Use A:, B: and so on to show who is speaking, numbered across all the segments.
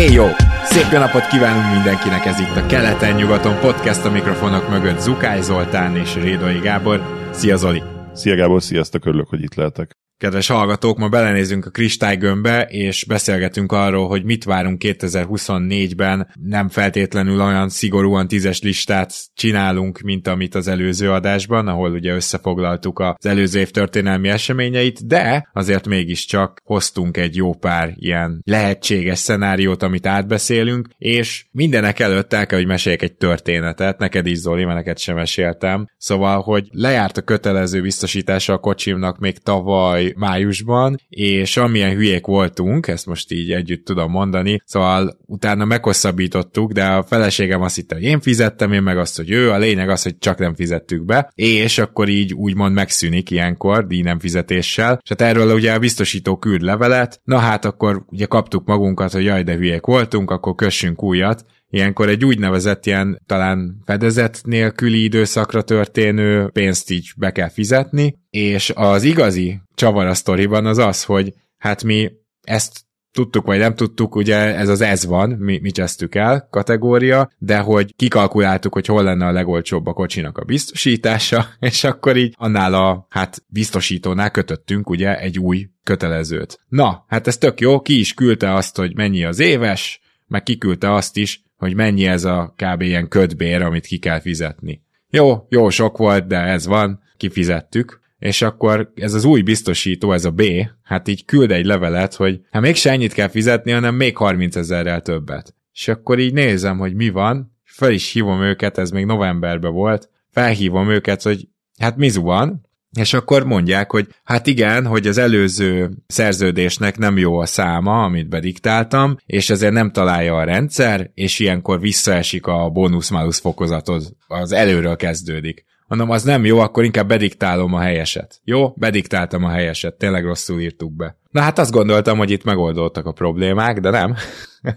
A: Éj jó! Szép jó napot kívánunk mindenkinek, ez itt a Keleten-nyugaton podcast a mikrofonok mögött Zukály Zoltán és Rédai Gábor. Szia Zoli!
B: Szia Gábor, sziasztok, örülök, hogy itt lehetek.
A: Kedves hallgatók, ma belenézünk a kristálygömbbe, és beszélgetünk arról, hogy mit várunk 2024-ben. Nem feltétlenül olyan szigorúan tízes listát csinálunk, mint amit az előző adásban, ahol ugye összefoglaltuk az előző év történelmi eseményeit, de azért mégiscsak hoztunk egy jó pár ilyen lehetséges szenáriót, amit átbeszélünk, és mindenek előtt el kell, hogy meséljek egy történetet, neked is Zoli, mert neked sem meséltem. Szóval, hogy lejárt a kötelező biztosítása a kocsimnak még tavaly májusban, és amilyen hülyék voltunk, ezt most így együtt tudom mondani, szóval utána meghosszabbítottuk, de a feleségem azt hitte, hogy én fizettem, én meg azt, hogy ő, a lényeg az, hogy csak nem fizettük be, és akkor így úgymond megszűnik ilyenkor, díj nem fizetéssel, és hát erről ugye a biztosító küld levelet, na hát akkor ugye kaptuk magunkat, hogy jaj, de hülyék voltunk, akkor kössünk újat, ilyenkor egy úgynevezett ilyen talán fedezet nélküli időszakra történő pénzt így be kell fizetni, és az igazi csavar a sztoriban az az, hogy hát mi ezt tudtuk vagy nem tudtuk, ugye ez az ez van, mi, mi csesztük el kategória, de hogy kikalkuláltuk, hogy hol lenne a legolcsóbb a kocsinak a biztosítása, és akkor így annál a hát biztosítónál kötöttünk ugye egy új kötelezőt. Na, hát ez tök jó, ki is küldte azt, hogy mennyi az éves, meg kiküldte azt is, hogy mennyi ez a kb. ilyen ködbér, amit ki kell fizetni. Jó, jó sok volt, de ez van, kifizettük, és akkor ez az új biztosító, ez a B, hát így küld egy levelet, hogy hát mégse ennyit kell fizetni, hanem még 30 ezerrel többet. És akkor így nézem, hogy mi van, fel is hívom őket, ez még novemberben volt, felhívom őket, hogy hát mi van, és akkor mondják, hogy hát igen, hogy az előző szerződésnek nem jó a száma, amit bediktáltam, és ezért nem találja a rendszer, és ilyenkor visszaesik a bónusz-málusz fokozatod, az előről kezdődik. Mondom, az nem jó, akkor inkább bediktálom a helyeset. Jó, bediktáltam a helyeset, tényleg rosszul írtuk be. Na hát azt gondoltam, hogy itt megoldódtak a problémák, de nem.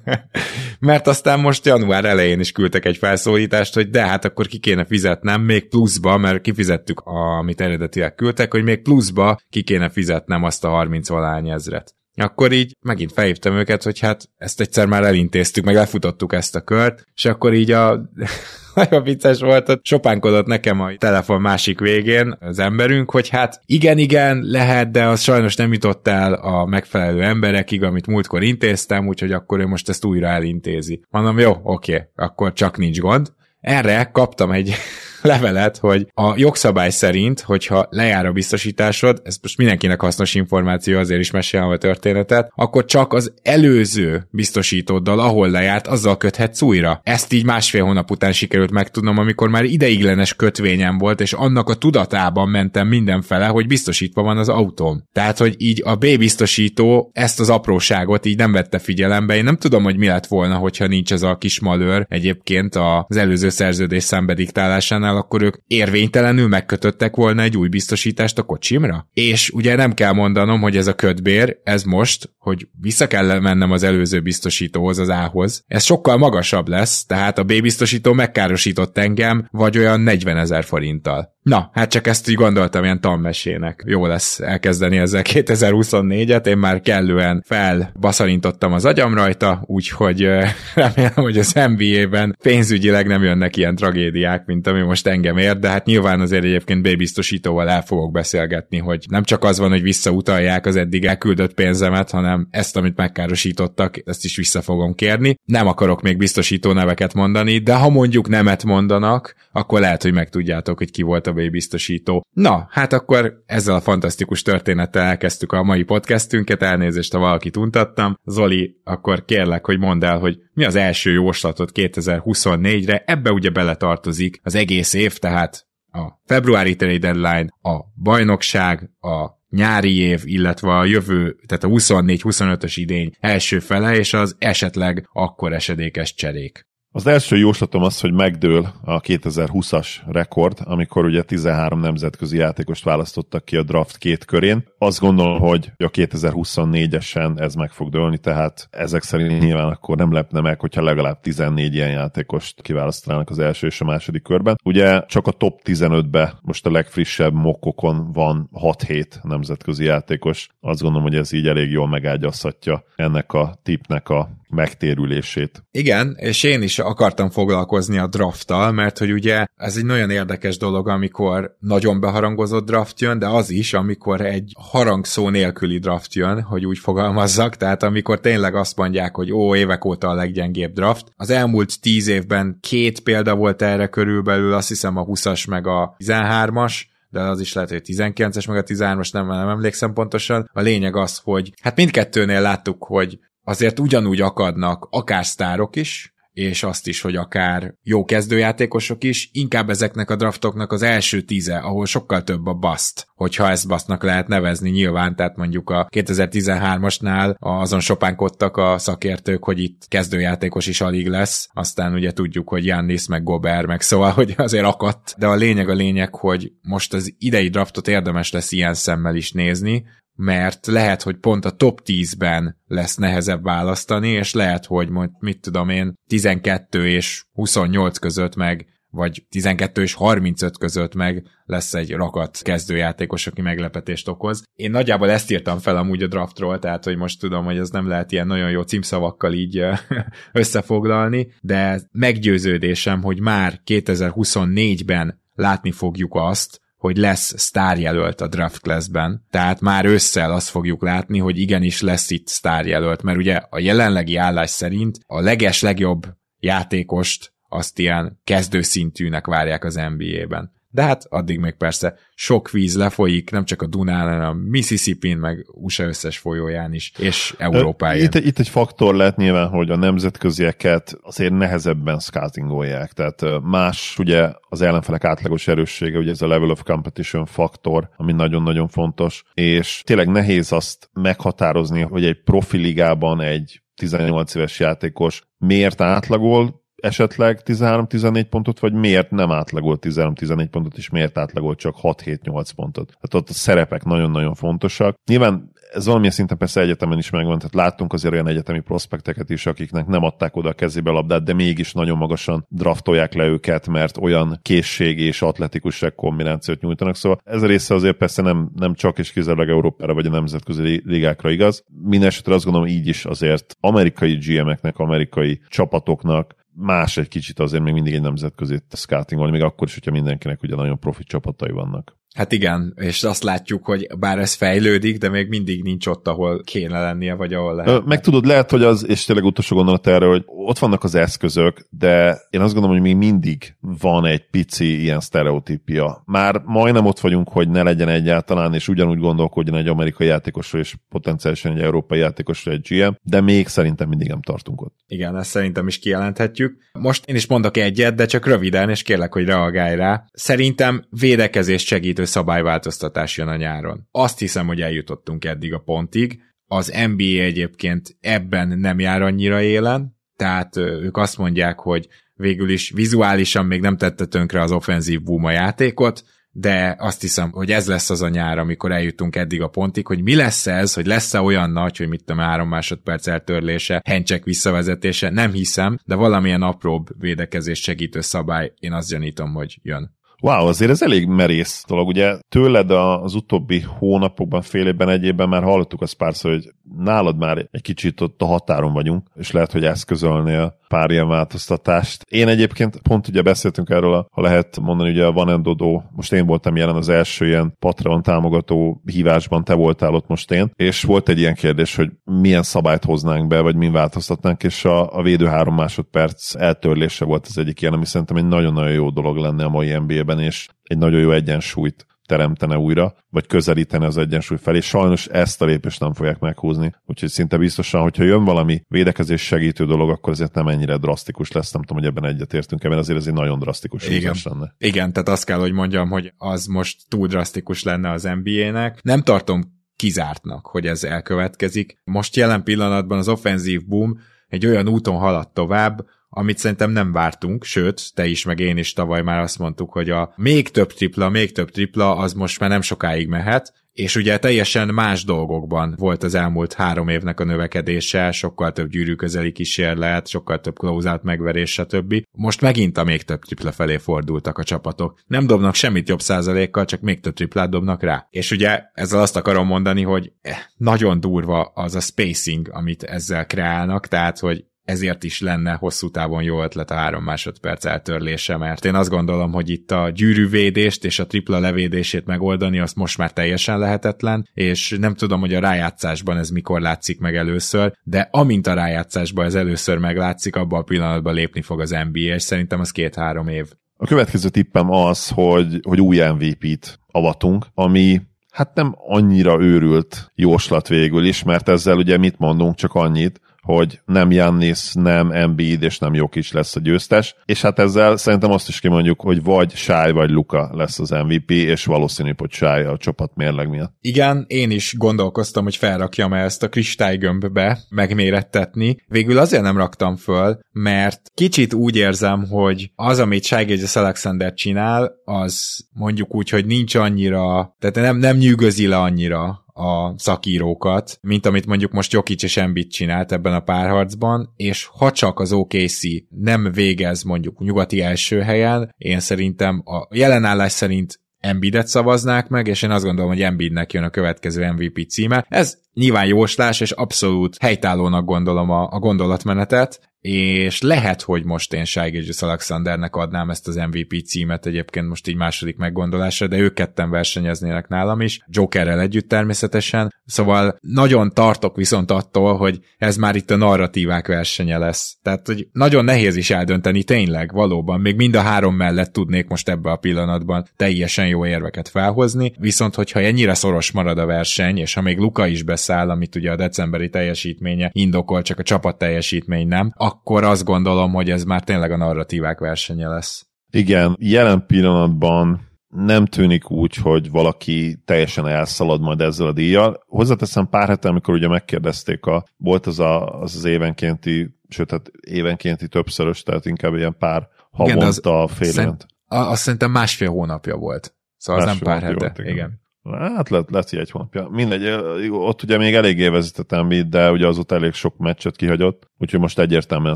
A: Mert aztán most január elején is küldtek egy felszólítást, hogy de hát akkor ki kéne fizetnem még pluszba, mert kifizettük, amit eredetileg küldtek, hogy még pluszba ki kéne fizetnem azt a 30 valány ezret. Akkor így megint felhívtam őket, hogy hát ezt egyszer már elintéztük, meg lefutottuk ezt a kört, és akkor így a nagyon vicces volt, hogy sopánkodott nekem a telefon másik végén az emberünk, hogy hát igen, igen, lehet, de az sajnos nem jutott el a megfelelő emberekig, amit múltkor intéztem, úgyhogy akkor ő most ezt újra elintézi. Mondom, jó, oké, akkor csak nincs gond. Erre kaptam egy levelet, hogy a jogszabály szerint, hogyha lejár a biztosításod, ez most mindenkinek hasznos információ, azért is mesélem a történetet, akkor csak az előző biztosítóddal, ahol lejárt, azzal köthetsz újra. Ezt így másfél hónap után sikerült megtudnom, amikor már ideiglenes kötvényem volt, és annak a tudatában mentem mindenfele, hogy biztosítva van az autóm. Tehát, hogy így a B biztosító ezt az apróságot így nem vette figyelembe. Én nem tudom, hogy mi lett volna, hogyha nincs ez a kis malőr egyébként az előző szerződés szembediktálásánál, csinál, akkor ők érvénytelenül megkötöttek volna egy új biztosítást a kocsimra? És ugye nem kell mondanom, hogy ez a ködbér, ez most, hogy vissza kell mennem az előző biztosítóhoz, az A-hoz, ez sokkal magasabb lesz, tehát a B biztosító megkárosított engem, vagy olyan 40 ezer forinttal. Na, hát csak ezt így gondoltam ilyen tanmesének. Jó lesz elkezdeni ezzel 2024-et, én már kellően felbaszalintottam az agyam rajta, úgyhogy remélem, hogy az NBA-ben pénzügyileg nem jönnek ilyen tragédiák, mint ami most engem ér, de hát nyilván azért egyébként B-biztosítóval el fogok beszélgetni, hogy nem csak az van, hogy visszautalják az eddig elküldött pénzemet, hanem ezt, amit megkárosítottak, ezt is vissza fogom kérni. Nem akarok még biztosító neveket mondani, de ha mondjuk nemet mondanak, akkor lehet, hogy megtudjátok, hogy ki volt a B biztosító. Na, hát akkor ezzel a fantasztikus történettel elkezdtük a mai podcastünket, elnézést, ha valakit untattam. Zoli, akkor kérlek, hogy mondd el, hogy mi az első jóslatot 2024-re, ebbe ugye beletartozik az egész év, tehát a februári trade deadline, a bajnokság, a nyári év, illetve a jövő, tehát a 24-25-ös idény első fele, és az esetleg akkor esedékes cserék.
B: Az első jóslatom az, hogy megdől a 2020-as rekord, amikor ugye 13 nemzetközi játékost választottak ki a draft két körén. Azt gondolom, hogy a 2024-esen ez meg fog dőlni, tehát ezek szerint nyilván akkor nem lepne meg, hogyha legalább 14 ilyen játékost kiválasztanának az első és a második körben. Ugye csak a top 15-be most a legfrissebb mokkokon van 6-7 nemzetközi játékos. Azt gondolom, hogy ez így elég jól megágyazhatja ennek a tipnek a megtérülését.
A: Igen, és én is akartam foglalkozni a drafttal, mert hogy ugye ez egy nagyon érdekes dolog, amikor nagyon beharangozott draft jön, de az is, amikor egy harangszó nélküli draft jön, hogy úgy fogalmazzak, tehát amikor tényleg azt mondják, hogy ó, évek óta a leggyengébb draft. Az elmúlt tíz évben két példa volt erre körülbelül, azt hiszem a 20-as meg a 13-as, de az is lehet, hogy a 19-es meg a 13-as, nem, nem emlékszem pontosan. A lényeg az, hogy hát mindkettőnél láttuk, hogy azért ugyanúgy akadnak akár sztárok is, és azt is, hogy akár jó kezdőjátékosok is, inkább ezeknek a draftoknak az első tíze, ahol sokkal több a bust, hogyha ezt basznak lehet nevezni nyilván, tehát mondjuk a 2013-asnál azon sopánkodtak a szakértők, hogy itt kezdőjátékos is alig lesz, aztán ugye tudjuk, hogy Jannis meg Gobert meg szóval, hogy azért akadt, de a lényeg a lényeg, hogy most az idei draftot érdemes lesz ilyen szemmel is nézni, mert lehet, hogy pont a top 10-ben lesz nehezebb választani, és lehet, hogy majd mit tudom én, 12 és 28 között meg, vagy 12 és 35 között meg lesz egy rakat kezdőjátékos, aki meglepetést okoz. Én nagyjából ezt írtam fel amúgy a draftról, tehát hogy most tudom, hogy ez nem lehet ilyen nagyon jó címszavakkal így összefoglalni, de meggyőződésem, hogy már 2024-ben látni fogjuk azt, hogy lesz sztárjelölt a draft classben, tehát már ősszel azt fogjuk látni, hogy igenis lesz itt sztárjelölt, mert ugye a jelenlegi állás szerint a leges legjobb játékost azt ilyen kezdőszintűnek várják az NBA-ben. De hát addig még persze sok víz lefolyik, nem csak a Dunán, hanem a Mississippi-n, meg USA összes folyóján is, és Európáján.
B: Itt, itt egy faktor lehet nyilván, hogy a nemzetközieket azért nehezebben scoutingolják, tehát más ugye az ellenfelek átlagos erőssége, ugye ez a level of competition faktor, ami nagyon-nagyon fontos, és tényleg nehéz azt meghatározni, hogy egy profiligában egy 18 éves játékos miért átlagol, esetleg 13-14 pontot, vagy miért nem átlagolt 13-14 pontot, és miért átlagolt csak 6-7-8 pontot. Tehát ott a szerepek nagyon-nagyon fontosak. Nyilván ez valamilyen szinten persze egyetemen is megvan, tehát láttunk azért olyan egyetemi prospekteket is, akiknek nem adták oda a kezébe labdát, de mégis nagyon magasan draftolják le őket, mert olyan készség és atletikusság kombinációt nyújtanak. Szóval ez a része azért persze nem, nem csak és kizárólag Európára vagy a nemzetközi ligákra igaz. Mindenesetre azt gondolom így is azért amerikai GM-eknek, amerikai csapatoknak más egy kicsit azért még mindig egy nemzetközi scouting még akkor is, hogyha mindenkinek ugye nagyon profi csapatai vannak.
A: Hát igen, és azt látjuk, hogy bár ez fejlődik, de még mindig nincs ott, ahol kéne lennie, vagy ahol lehet.
B: Meg tudod, lehet, hogy az, és tényleg utolsó gondolat erre, hogy ott vannak az eszközök, de én azt gondolom, hogy még mindig van egy pici ilyen sztereotípia. Már majdnem ott vagyunk, hogy ne legyen egyáltalán, és ugyanúgy gondolkodjon egy amerikai játékosról, és potenciálisan egy európai játékosról egy GM, de még szerintem mindig nem tartunk ott.
A: Igen, ezt szerintem is kijelenthetjük. Most én is mondok egyet, de csak röviden, és kérlek, hogy reagálj rá. Szerintem védekezés segítő szabályváltoztatás jön a nyáron. Azt hiszem, hogy eljutottunk eddig a pontig. Az NBA egyébként ebben nem jár annyira élen, tehát ők azt mondják, hogy végül is vizuálisan még nem tette tönkre az offenzív boom a játékot, de azt hiszem, hogy ez lesz az a nyár, amikor eljutunk eddig a pontig, hogy mi lesz ez, hogy lesz-e olyan nagy, hogy mit tudom, három másodperc eltörlése, hencsek visszavezetése, nem hiszem, de valamilyen apróbb védekezés segítő szabály, én azt gyanítom, hogy jön.
B: Wow, azért ez elég merész dolog. Ugye tőled az utóbbi hónapokban, fél évben, egy évben már hallottuk azt párszor, hogy nálad már egy kicsit ott a határon vagyunk, és lehet, hogy eszközölnél pár ilyen változtatást. Én egyébként pont ugye beszéltünk erről, ha lehet mondani, ugye a Van Endodó, most én voltam jelen az első ilyen Patreon támogató hívásban, te voltál ott most én, és volt egy ilyen kérdés, hogy milyen szabályt hoznánk be, vagy mi változtatnánk, és a, a védő három másodperc eltörlése volt az egyik ilyen, ami szerintem egy nagyon-nagyon jó dolog lenne a mai NBA-ben, és egy nagyon jó egyensúlyt teremtene újra, vagy közelítene az egyensúly felé. Sajnos ezt a lépést nem fogják meghúzni, úgyhogy szinte biztosan, hogyha jön valami védekezés segítő dolog, akkor azért nem ennyire drasztikus lesz. Nem tudom, hogy ebben egyetértünk ebben azért ez egy nagyon drasztikus
A: Igen.
B: lenne.
A: Igen, tehát azt kell, hogy mondjam, hogy az most túl drasztikus lenne az NBA-nek. Nem tartom kizártnak, hogy ez elkövetkezik. Most jelen pillanatban az offenzív boom egy olyan úton halad tovább, amit szerintem nem vártunk, sőt, te is, meg én is tavaly már azt mondtuk, hogy a még több tripla, még több tripla, az most már nem sokáig mehet, és ugye teljesen más dolgokban volt az elmúlt három évnek a növekedése, sokkal több gyűrű közeli kísérlet, sokkal több close megverés, stb. Most megint a még több tripla felé fordultak a csapatok. Nem dobnak semmit jobb százalékkal, csak még több triplát dobnak rá. És ugye ezzel azt akarom mondani, hogy eh, nagyon durva az a spacing, amit ezzel kreálnak, tehát hogy ezért is lenne hosszú távon jó ötlet a három másodperc eltörlése, mert én azt gondolom, hogy itt a gyűrűvédést és a tripla levédését megoldani, azt most már teljesen lehetetlen, és nem tudom, hogy a rájátszásban ez mikor látszik meg először, de amint a rájátszásban ez először meglátszik, abban a pillanatban lépni fog az NBA, és szerintem az két-három év.
B: A következő tippem az, hogy, hogy új MVP-t avatunk, ami hát nem annyira őrült jóslat végül is, mert ezzel ugye mit mondunk, csak annyit, hogy nem Jannis, nem Embiid és nem is lesz a győztes, és hát ezzel szerintem azt is kimondjuk, hogy vagy Sáj vagy Luka lesz az MVP, és valószínű, hogy Sáj a csapat mérleg miatt.
A: Igen, én is gondolkoztam, hogy felrakjam ezt a kristálygömbbe megmérettetni. Végül azért nem raktam föl, mert kicsit úgy érzem, hogy az, amit Sáj Alexander csinál, az mondjuk úgy, hogy nincs annyira, tehát nem, nem nyűgözi le annyira a szakírókat, mint amit mondjuk most Jokic és Embiid csinált ebben a párharcban, és ha csak az OKC nem végez mondjuk nyugati első helyen, én szerintem a jelenállás szerint Embiidet szavaznák meg, és én azt gondolom, hogy Embiidnek jön a következő MVP címe. Ez nyilván jóslás, és abszolút helytállónak gondolom a, a gondolatmenetet, és lehet, hogy most én Shai Alexandernek adnám ezt az MVP címet egyébként most így második meggondolásra, de ők ketten versenyeznének nálam is, Jokerrel együtt természetesen, szóval nagyon tartok viszont attól, hogy ez már itt a narratívák versenye lesz. Tehát, hogy nagyon nehéz is eldönteni tényleg, valóban, még mind a három mellett tudnék most ebbe a pillanatban teljesen jó érveket felhozni, viszont hogyha ennyire szoros marad a verseny, és ha még Luka is beszáll, amit ugye a decemberi teljesítménye indokol, csak a csapat teljesítmény nem, akkor azt gondolom, hogy ez már tényleg a narratívák versenye lesz.
B: Igen, jelen pillanatban nem tűnik úgy, hogy valaki teljesen elszalad majd ezzel a díjjal. Hozzáteszem pár hete, amikor ugye megkérdezték, a, volt az a, az, az évenkénti, sőt, hát évenkénti többszörös, tehát inkább ilyen pár havonta, fél
A: szerint, Azt szerintem másfél hónapja volt. Szóval az nem pár hete. Volt, igen. igen.
B: Hát lesz így egy hónapja. Mindegy, ott ugye még elég vezetett mit, de ugye az ott elég sok meccset kihagyott, úgyhogy most egyértelműen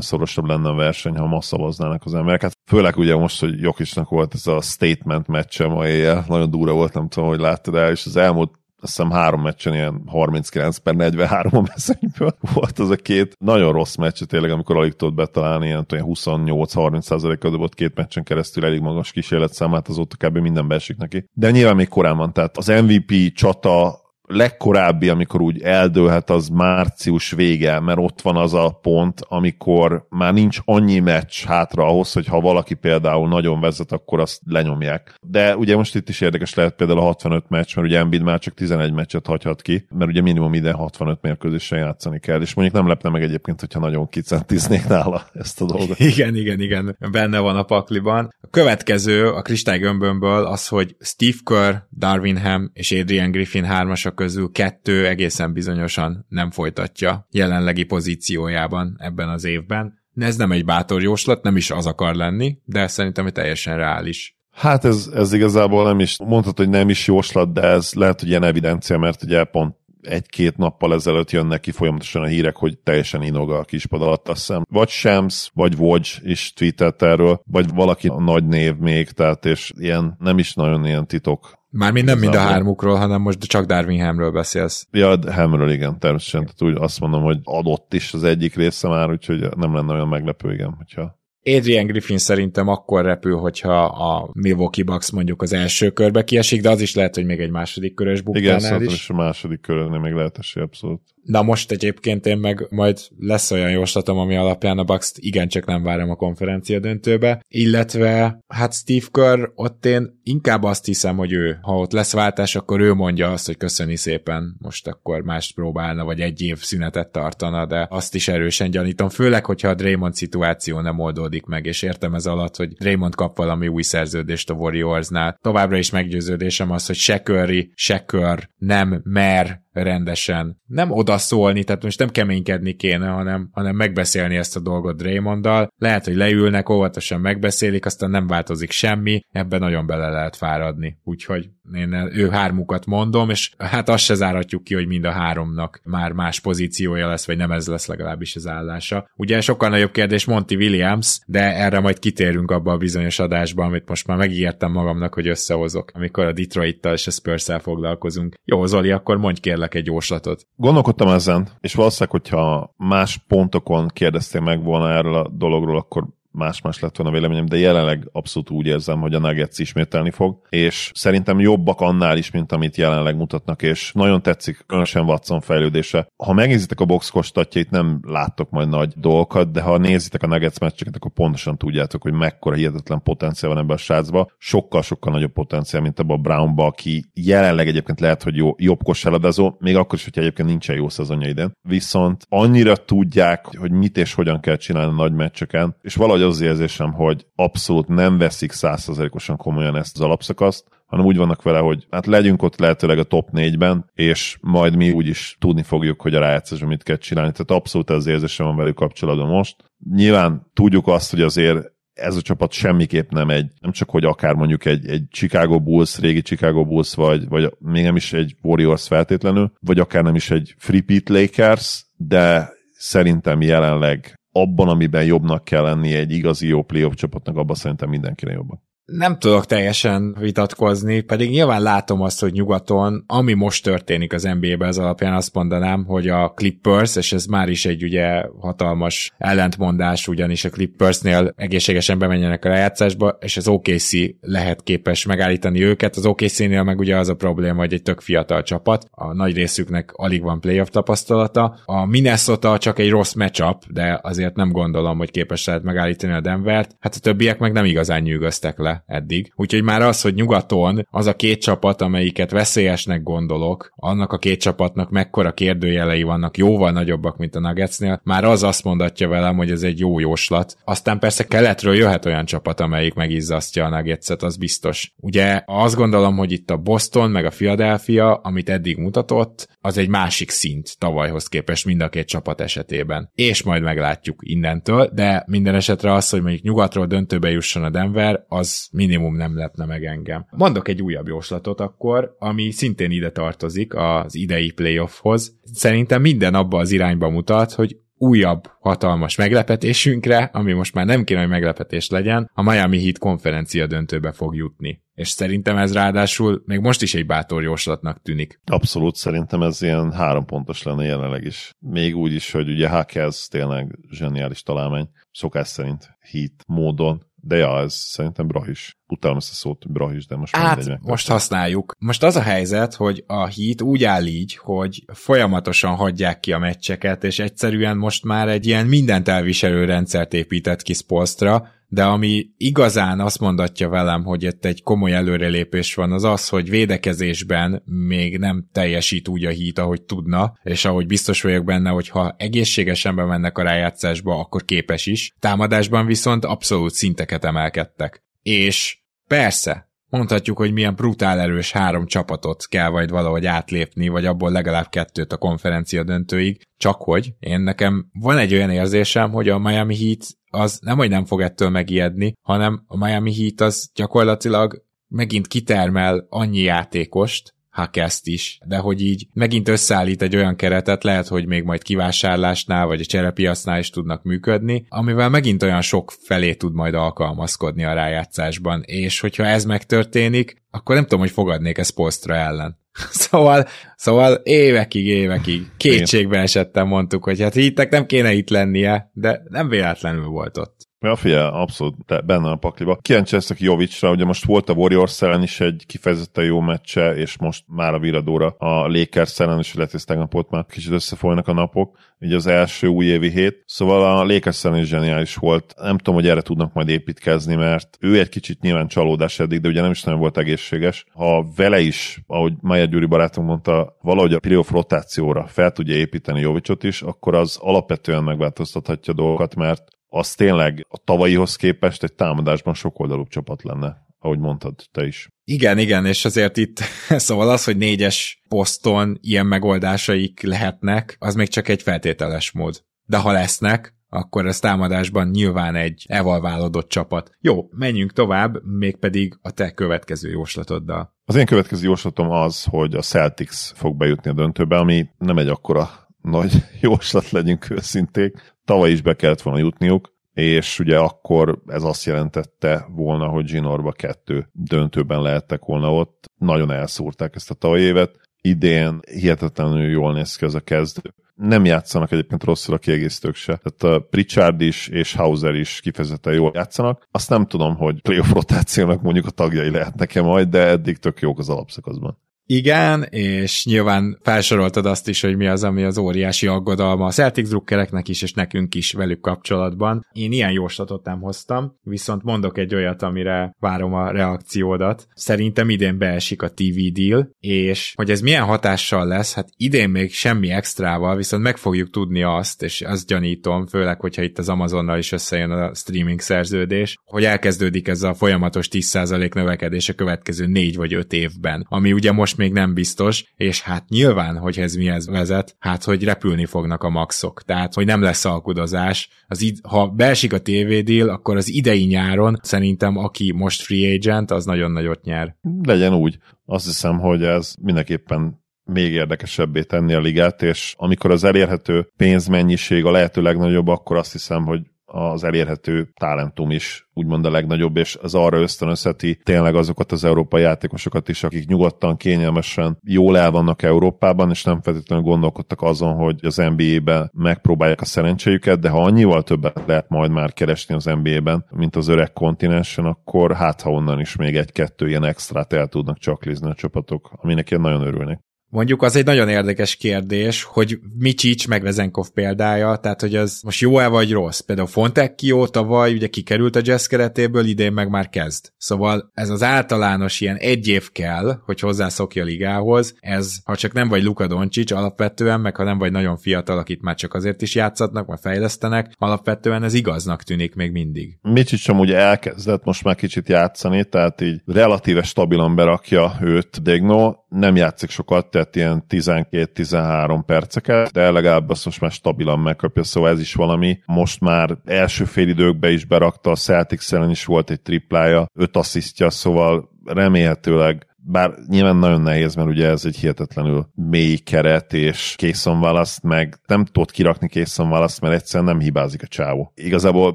B: szorosabb lenne a verseny, ha ma szavaznának az emberek. Hát főleg ugye most, hogy Jokisnak volt ez a statement meccse ma éjjel, nagyon durva volt, nem tudom, hogy láttad el, és az elmúlt azt hiszem három meccsen ilyen 39 per 43 a mezőnyből volt az a két nagyon rossz meccs, tényleg, amikor alig tudott betalálni, ilyen 28-30 kal dobott két meccsen keresztül elég magas kísérletszámát, azóta kb. minden beesik neki. De nyilván még korán van, tehát az MVP csata legkorábbi, amikor úgy eldőlhet, az március vége, mert ott van az a pont, amikor már nincs annyi meccs hátra ahhoz, hogy ha valaki például nagyon vezet, akkor azt lenyomják. De ugye most itt is érdekes lehet például a 65 meccs, mert ugye Embiid már csak 11 meccset hagyhat ki, mert ugye minimum ide 65 mérkőzésen játszani kell, és mondjuk nem lepne meg egyébként, hogyha nagyon kicentiznék nála ezt a dolgot.
A: Igen, igen, igen, benne van a pakliban. A következő a kristálygömbömből az, hogy Steve Kerr, Darwin Ham és Adrian Griffin hármasak közül kettő egészen bizonyosan nem folytatja jelenlegi pozíciójában ebben az évben. Ez nem egy bátor jóslat, nem is az akar lenni, de szerintem egy teljesen reális.
B: Hát ez, ez igazából nem is, mondhatod, hogy nem is jóslat, de ez lehet, hogy ilyen evidencia, mert ugye pont egy-két nappal ezelőtt jönnek ki folyamatosan a hírek, hogy teljesen inoga a kispad alatt, azt hiszem. Vagy Shams, vagy Wodge is tweetett erről, vagy valaki a nagy név még, tehát és ilyen nem is nagyon ilyen titok
A: Mármint nem mind a hármukról, hanem most csak Darwin Hamről beszélsz.
B: Ja, Hamről igen, természetesen. Tehát úgy azt mondom, hogy adott is az egyik része már, úgyhogy nem lenne olyan meglepő, igen, hogyha
A: Adrian Griffin szerintem akkor repül, hogyha a Milwaukee Bucks mondjuk az első körbe kiesik, de az is lehet, hogy még egy második körös buktánál
B: Igen,
A: is.
B: is a második körön még lehet esély, abszolút.
A: Na most egyébként én meg majd lesz olyan jóslatom, ami alapján a Bucks-t igencsak nem várom a konferencia döntőbe, illetve hát Steve Kerr, ott én inkább azt hiszem, hogy ő, ha ott lesz váltás, akkor ő mondja azt, hogy köszöni szépen, most akkor mást próbálna, vagy egy év szünetet tartana, de azt is erősen gyanítom, főleg, hogyha a Draymond szituáció nem oldódik meg, és értem ez alatt, hogy Draymond kap valami új szerződést a Warriorsnál. Továbbra is meggyőződésem az, hogy se Curry, se Kerr nem mer rendesen nem odaszólni, tehát most nem keménykedni kéne, hanem, hanem megbeszélni ezt a dolgot Draymonddal. Lehet, hogy leülnek, óvatosan megbeszélik, aztán nem változik semmi, ebben nagyon bele lehet fáradni. Úgyhogy én ő hármukat mondom, és hát azt se zárhatjuk ki, hogy mind a háromnak már más pozíciója lesz, vagy nem ez lesz legalábbis az állása. Ugye sokkal nagyobb kérdés Monty Williams, de erre majd kitérünk abba a bizonyos adásba, amit most már megígértem magamnak, hogy összehozok, amikor a Detroit-tal és a spurs foglalkozunk. Jó, Zoli, akkor mondj kérlek egy jóslatot.
B: Gondolkodtam ezen, és valószínűleg, hogyha más pontokon kérdeztél meg volna erről a dologról, akkor más-más lett volna a véleményem, de jelenleg abszolút úgy érzem, hogy a Nuggets ismételni fog, és szerintem jobbak annál is, mint amit jelenleg mutatnak, és nagyon tetszik különösen Watson fejlődése. Ha megnézitek a box kostatjait, nem láttok majd nagy dolgokat, de ha nézitek a Nuggets meccseket, akkor pontosan tudjátok, hogy mekkora hihetetlen potenciál van ebben a srácba. Sokkal-sokkal nagyobb potenciál, mint ebben a Brownba, aki jelenleg egyébként lehet, hogy jó, jobb kosárlabdázó, még akkor is, hogyha egyébként nincsen jó szezonja idén. Viszont annyira tudják, hogy mit és hogyan kell csinálni a nagy meccseken, és valahogy az érzésem, hogy abszolút nem veszik százszerzelékosan komolyan ezt az alapszakaszt, hanem úgy vannak vele, hogy hát legyünk ott lehetőleg a top 4-ben, és majd mi úgy is tudni fogjuk, hogy a rájátszásban mit kell csinálni. Tehát abszolút az érzésem van velük kapcsolatban most. Nyilván tudjuk azt, hogy azért ez a csapat semmiképp nem egy, nem csak, hogy akár mondjuk egy, egy Chicago Bulls, régi Chicago Bulls, vagy, vagy még nem is egy Warriors feltétlenül, vagy akár nem is egy Free Pete Lakers, de szerintem jelenleg abban, amiben jobbnak kell lenni egy igazi jó playoff csapatnak, abban szerintem mindenkinek jobban
A: nem tudok teljesen vitatkozni, pedig nyilván látom azt, hogy nyugaton, ami most történik az NBA-be, az alapján azt mondanám, hogy a Clippers, és ez már is egy ugye hatalmas ellentmondás, ugyanis a Clippersnél egészségesen bemenjenek a rájátszásba, és az OKC lehet képes megállítani őket. Az OKC-nél meg ugye az a probléma, hogy egy tök fiatal csapat, a nagy részüknek alig van playoff tapasztalata. A Minnesota csak egy rossz matchup, de azért nem gondolom, hogy képes lehet megállítani a Denvert. Hát a többiek meg nem igazán nyűgöztek le eddig. Úgyhogy már az, hogy nyugaton az a két csapat, amelyiket veszélyesnek gondolok, annak a két csapatnak mekkora kérdőjelei vannak, jóval nagyobbak, mint a Nuggetsnél, már az azt mondatja velem, hogy ez egy jó jóslat. Aztán persze keletről jöhet olyan csapat, amelyik megizzasztja a Nuggetset, az biztos. Ugye azt gondolom, hogy itt a Boston meg a Philadelphia, amit eddig mutatott, az egy másik szint tavalyhoz képest mind a két csapat esetében. És majd meglátjuk innentől, de minden esetre az, hogy mondjuk nyugatról döntőbe jusson a Denver, az minimum nem lepne meg engem. Mondok egy újabb jóslatot akkor, ami szintén ide tartozik az idei playoffhoz. Szerintem minden abba az irányba mutat, hogy újabb hatalmas meglepetésünkre, ami most már nem kéne, hogy meglepetés legyen, a Miami Heat konferencia döntőbe fog jutni. És szerintem ez ráadásul még most is egy bátor jóslatnak tűnik.
B: Abszolút, szerintem ez ilyen három pontos lenne jelenleg is. Még úgy is, hogy ugye Hackers tényleg zseniális találmány, szokás szerint Heat módon, de ja, ez szerintem Brahis. Utálom ezt a szót, Brahis, de most
A: hát, mindegy, most használjuk. Most az a helyzet, hogy a hit úgy áll így, hogy folyamatosan hagyják ki a meccseket, és egyszerűen most már egy ilyen mindent elviselő rendszert épített ki Spolstra, de ami igazán azt mondatja velem, hogy itt egy komoly előrelépés van, az az, hogy védekezésben még nem teljesít úgy a hít, ahogy tudna, és ahogy biztos vagyok benne, hogy ha egészségesen bemennek a rájátszásba, akkor képes is. Támadásban viszont abszolút szinteket emelkedtek. És persze, Mondhatjuk, hogy milyen brutál erős három csapatot kell majd valahogy átlépni, vagy abból legalább kettőt a konferencia döntőig, csak hogy én nekem van egy olyan érzésem, hogy a Miami Heat az nem, hogy nem fog ettől megijedni, hanem a Miami Heat az gyakorlatilag megint kitermel annyi játékost, Hakest is, de hogy így megint összeállít egy olyan keretet, lehet, hogy még majd kivásárlásnál vagy a cserepiacnál is tudnak működni, amivel megint olyan sok felé tud majd alkalmazkodni a rájátszásban, és hogyha ez megtörténik, akkor nem tudom, hogy fogadnék ezt posztra ellen. Szóval, szóval évekig, évekig kétségbe esettem mondtuk, hogy hát hittek nem kéne itt lennie, de nem véletlenül volt ott.
B: Ja, figyelj, abszolút benne a pakliba. Kíváncsi leszek Jovicsra, ugye most volt a Warriors ellen is egy kifejezetten jó meccse, és most már a viradóra a Lakers ellen is, lehet, tegnap ott már kicsit összefolynak a napok, így az első újévi hét. Szóval a Lakers ellen is zseniális volt. Nem tudom, hogy erre tudnak majd építkezni, mert ő egy kicsit nyilván csalódás eddig, de ugye nem is nagyon volt egészséges. Ha vele is, ahogy Maja Gyuri barátunk mondta, valahogy a playoff rotációra fel tudja építeni Jovicsot is, akkor az alapvetően megváltoztathatja dolgokat, mert az tényleg a tavalyihoz képest egy támadásban sokoldalúbb csapat lenne ahogy mondtad te is.
A: Igen, igen, és azért itt szóval az, hogy négyes poszton ilyen megoldásaik lehetnek, az még csak egy feltételes mód. De ha lesznek, akkor ez támadásban nyilván egy evalválódott csapat. Jó, menjünk tovább, mégpedig a te következő jóslatoddal.
B: Az én következő jóslatom az, hogy a Celtics fog bejutni a döntőbe, ami nem egy akkora nagy jóslat, legyünk őszinték. Tavaly is be kellett volna jutniuk, és ugye akkor ez azt jelentette volna, hogy Zsinorba kettő döntőben lehettek volna ott. Nagyon elszúrták ezt a tavaly évet. Idén hihetetlenül jól néz ki az a kezdő nem játszanak egyébként rosszul a kiegészítők se. Tehát a Pritchard is és Hauser is kifejezetten jól játszanak. Azt nem tudom, hogy playoff rotációnak mondjuk a tagjai lehetnek-e majd, de eddig tök jók az alapszakaszban.
A: Igen, és nyilván felsoroltad azt is, hogy mi az, ami az óriási aggodalma a Celtics drukkereknek is, és nekünk is velük kapcsolatban. Én ilyen jóslatot nem hoztam, viszont mondok egy olyat, amire várom a reakciódat. Szerintem idén beesik a TV deal, és hogy ez milyen hatással lesz, hát idén még semmi extrával, viszont meg fogjuk tudni azt, és azt gyanítom, főleg, hogyha itt az Amazonnal is összejön a streaming szerződés, hogy elkezdődik ez a folyamatos 10% növekedés a következő 4 vagy 5 évben, ami ugye most még nem biztos, és hát nyilván, hogy ez mihez vezet, hát hogy repülni fognak a maxok, tehát hogy nem lesz alkudozás. Az id- ha beesik a deal, akkor az idei nyáron szerintem aki most free agent, az nagyon nagyot nyer.
B: Legyen úgy. Azt hiszem, hogy ez mindenképpen még érdekesebbé tenni a ligát, és amikor az elérhető pénzmennyiség a lehető legnagyobb, akkor azt hiszem, hogy az elérhető talentum is úgymond a legnagyobb, és az arra ösztönözheti tényleg azokat az európai játékosokat is, akik nyugodtan, kényelmesen jól el vannak Európában, és nem feltétlenül gondolkodtak azon, hogy az NBA-ben megpróbálják a szerencséjüket, de ha annyival többet lehet majd már keresni az NBA-ben, mint az öreg kontinensen, akkor hát ha onnan is még egy-kettő ilyen extrát el tudnak csaklizni a csapatok, aminek én nagyon örülnék.
A: Mondjuk az egy nagyon érdekes kérdés, hogy Micsics meg Vezenkov példája, tehát hogy az most jó-e vagy rossz. Például Fontecchio tavaly ugye kikerült a jazz keretéből, idén meg már kezd. Szóval ez az általános ilyen egy év kell, hogy hozzászokja a ligához, ez ha csak nem vagy Luka Doncic alapvetően, meg ha nem vagy nagyon fiatal, akit már csak azért is játszatnak, vagy fejlesztenek, alapvetően ez igaznak tűnik még mindig.
B: Micsics ugye elkezdett most már kicsit játszani, tehát így relatíve stabilan berakja őt Degno, nem játszik sokat, tehát ilyen 12-13 perceket, de legalább azt most már stabilan megkapja, szóval ez is valami. Most már első fél időkbe is berakta, a Celtics ellen is volt egy triplája, öt asszisztja, szóval remélhetőleg bár nyilván nagyon nehéz, mert ugye ez egy hihetetlenül mély keret, és Készon választ meg nem tudod kirakni Készon választ, mert egyszerűen nem hibázik a csávó. Igazából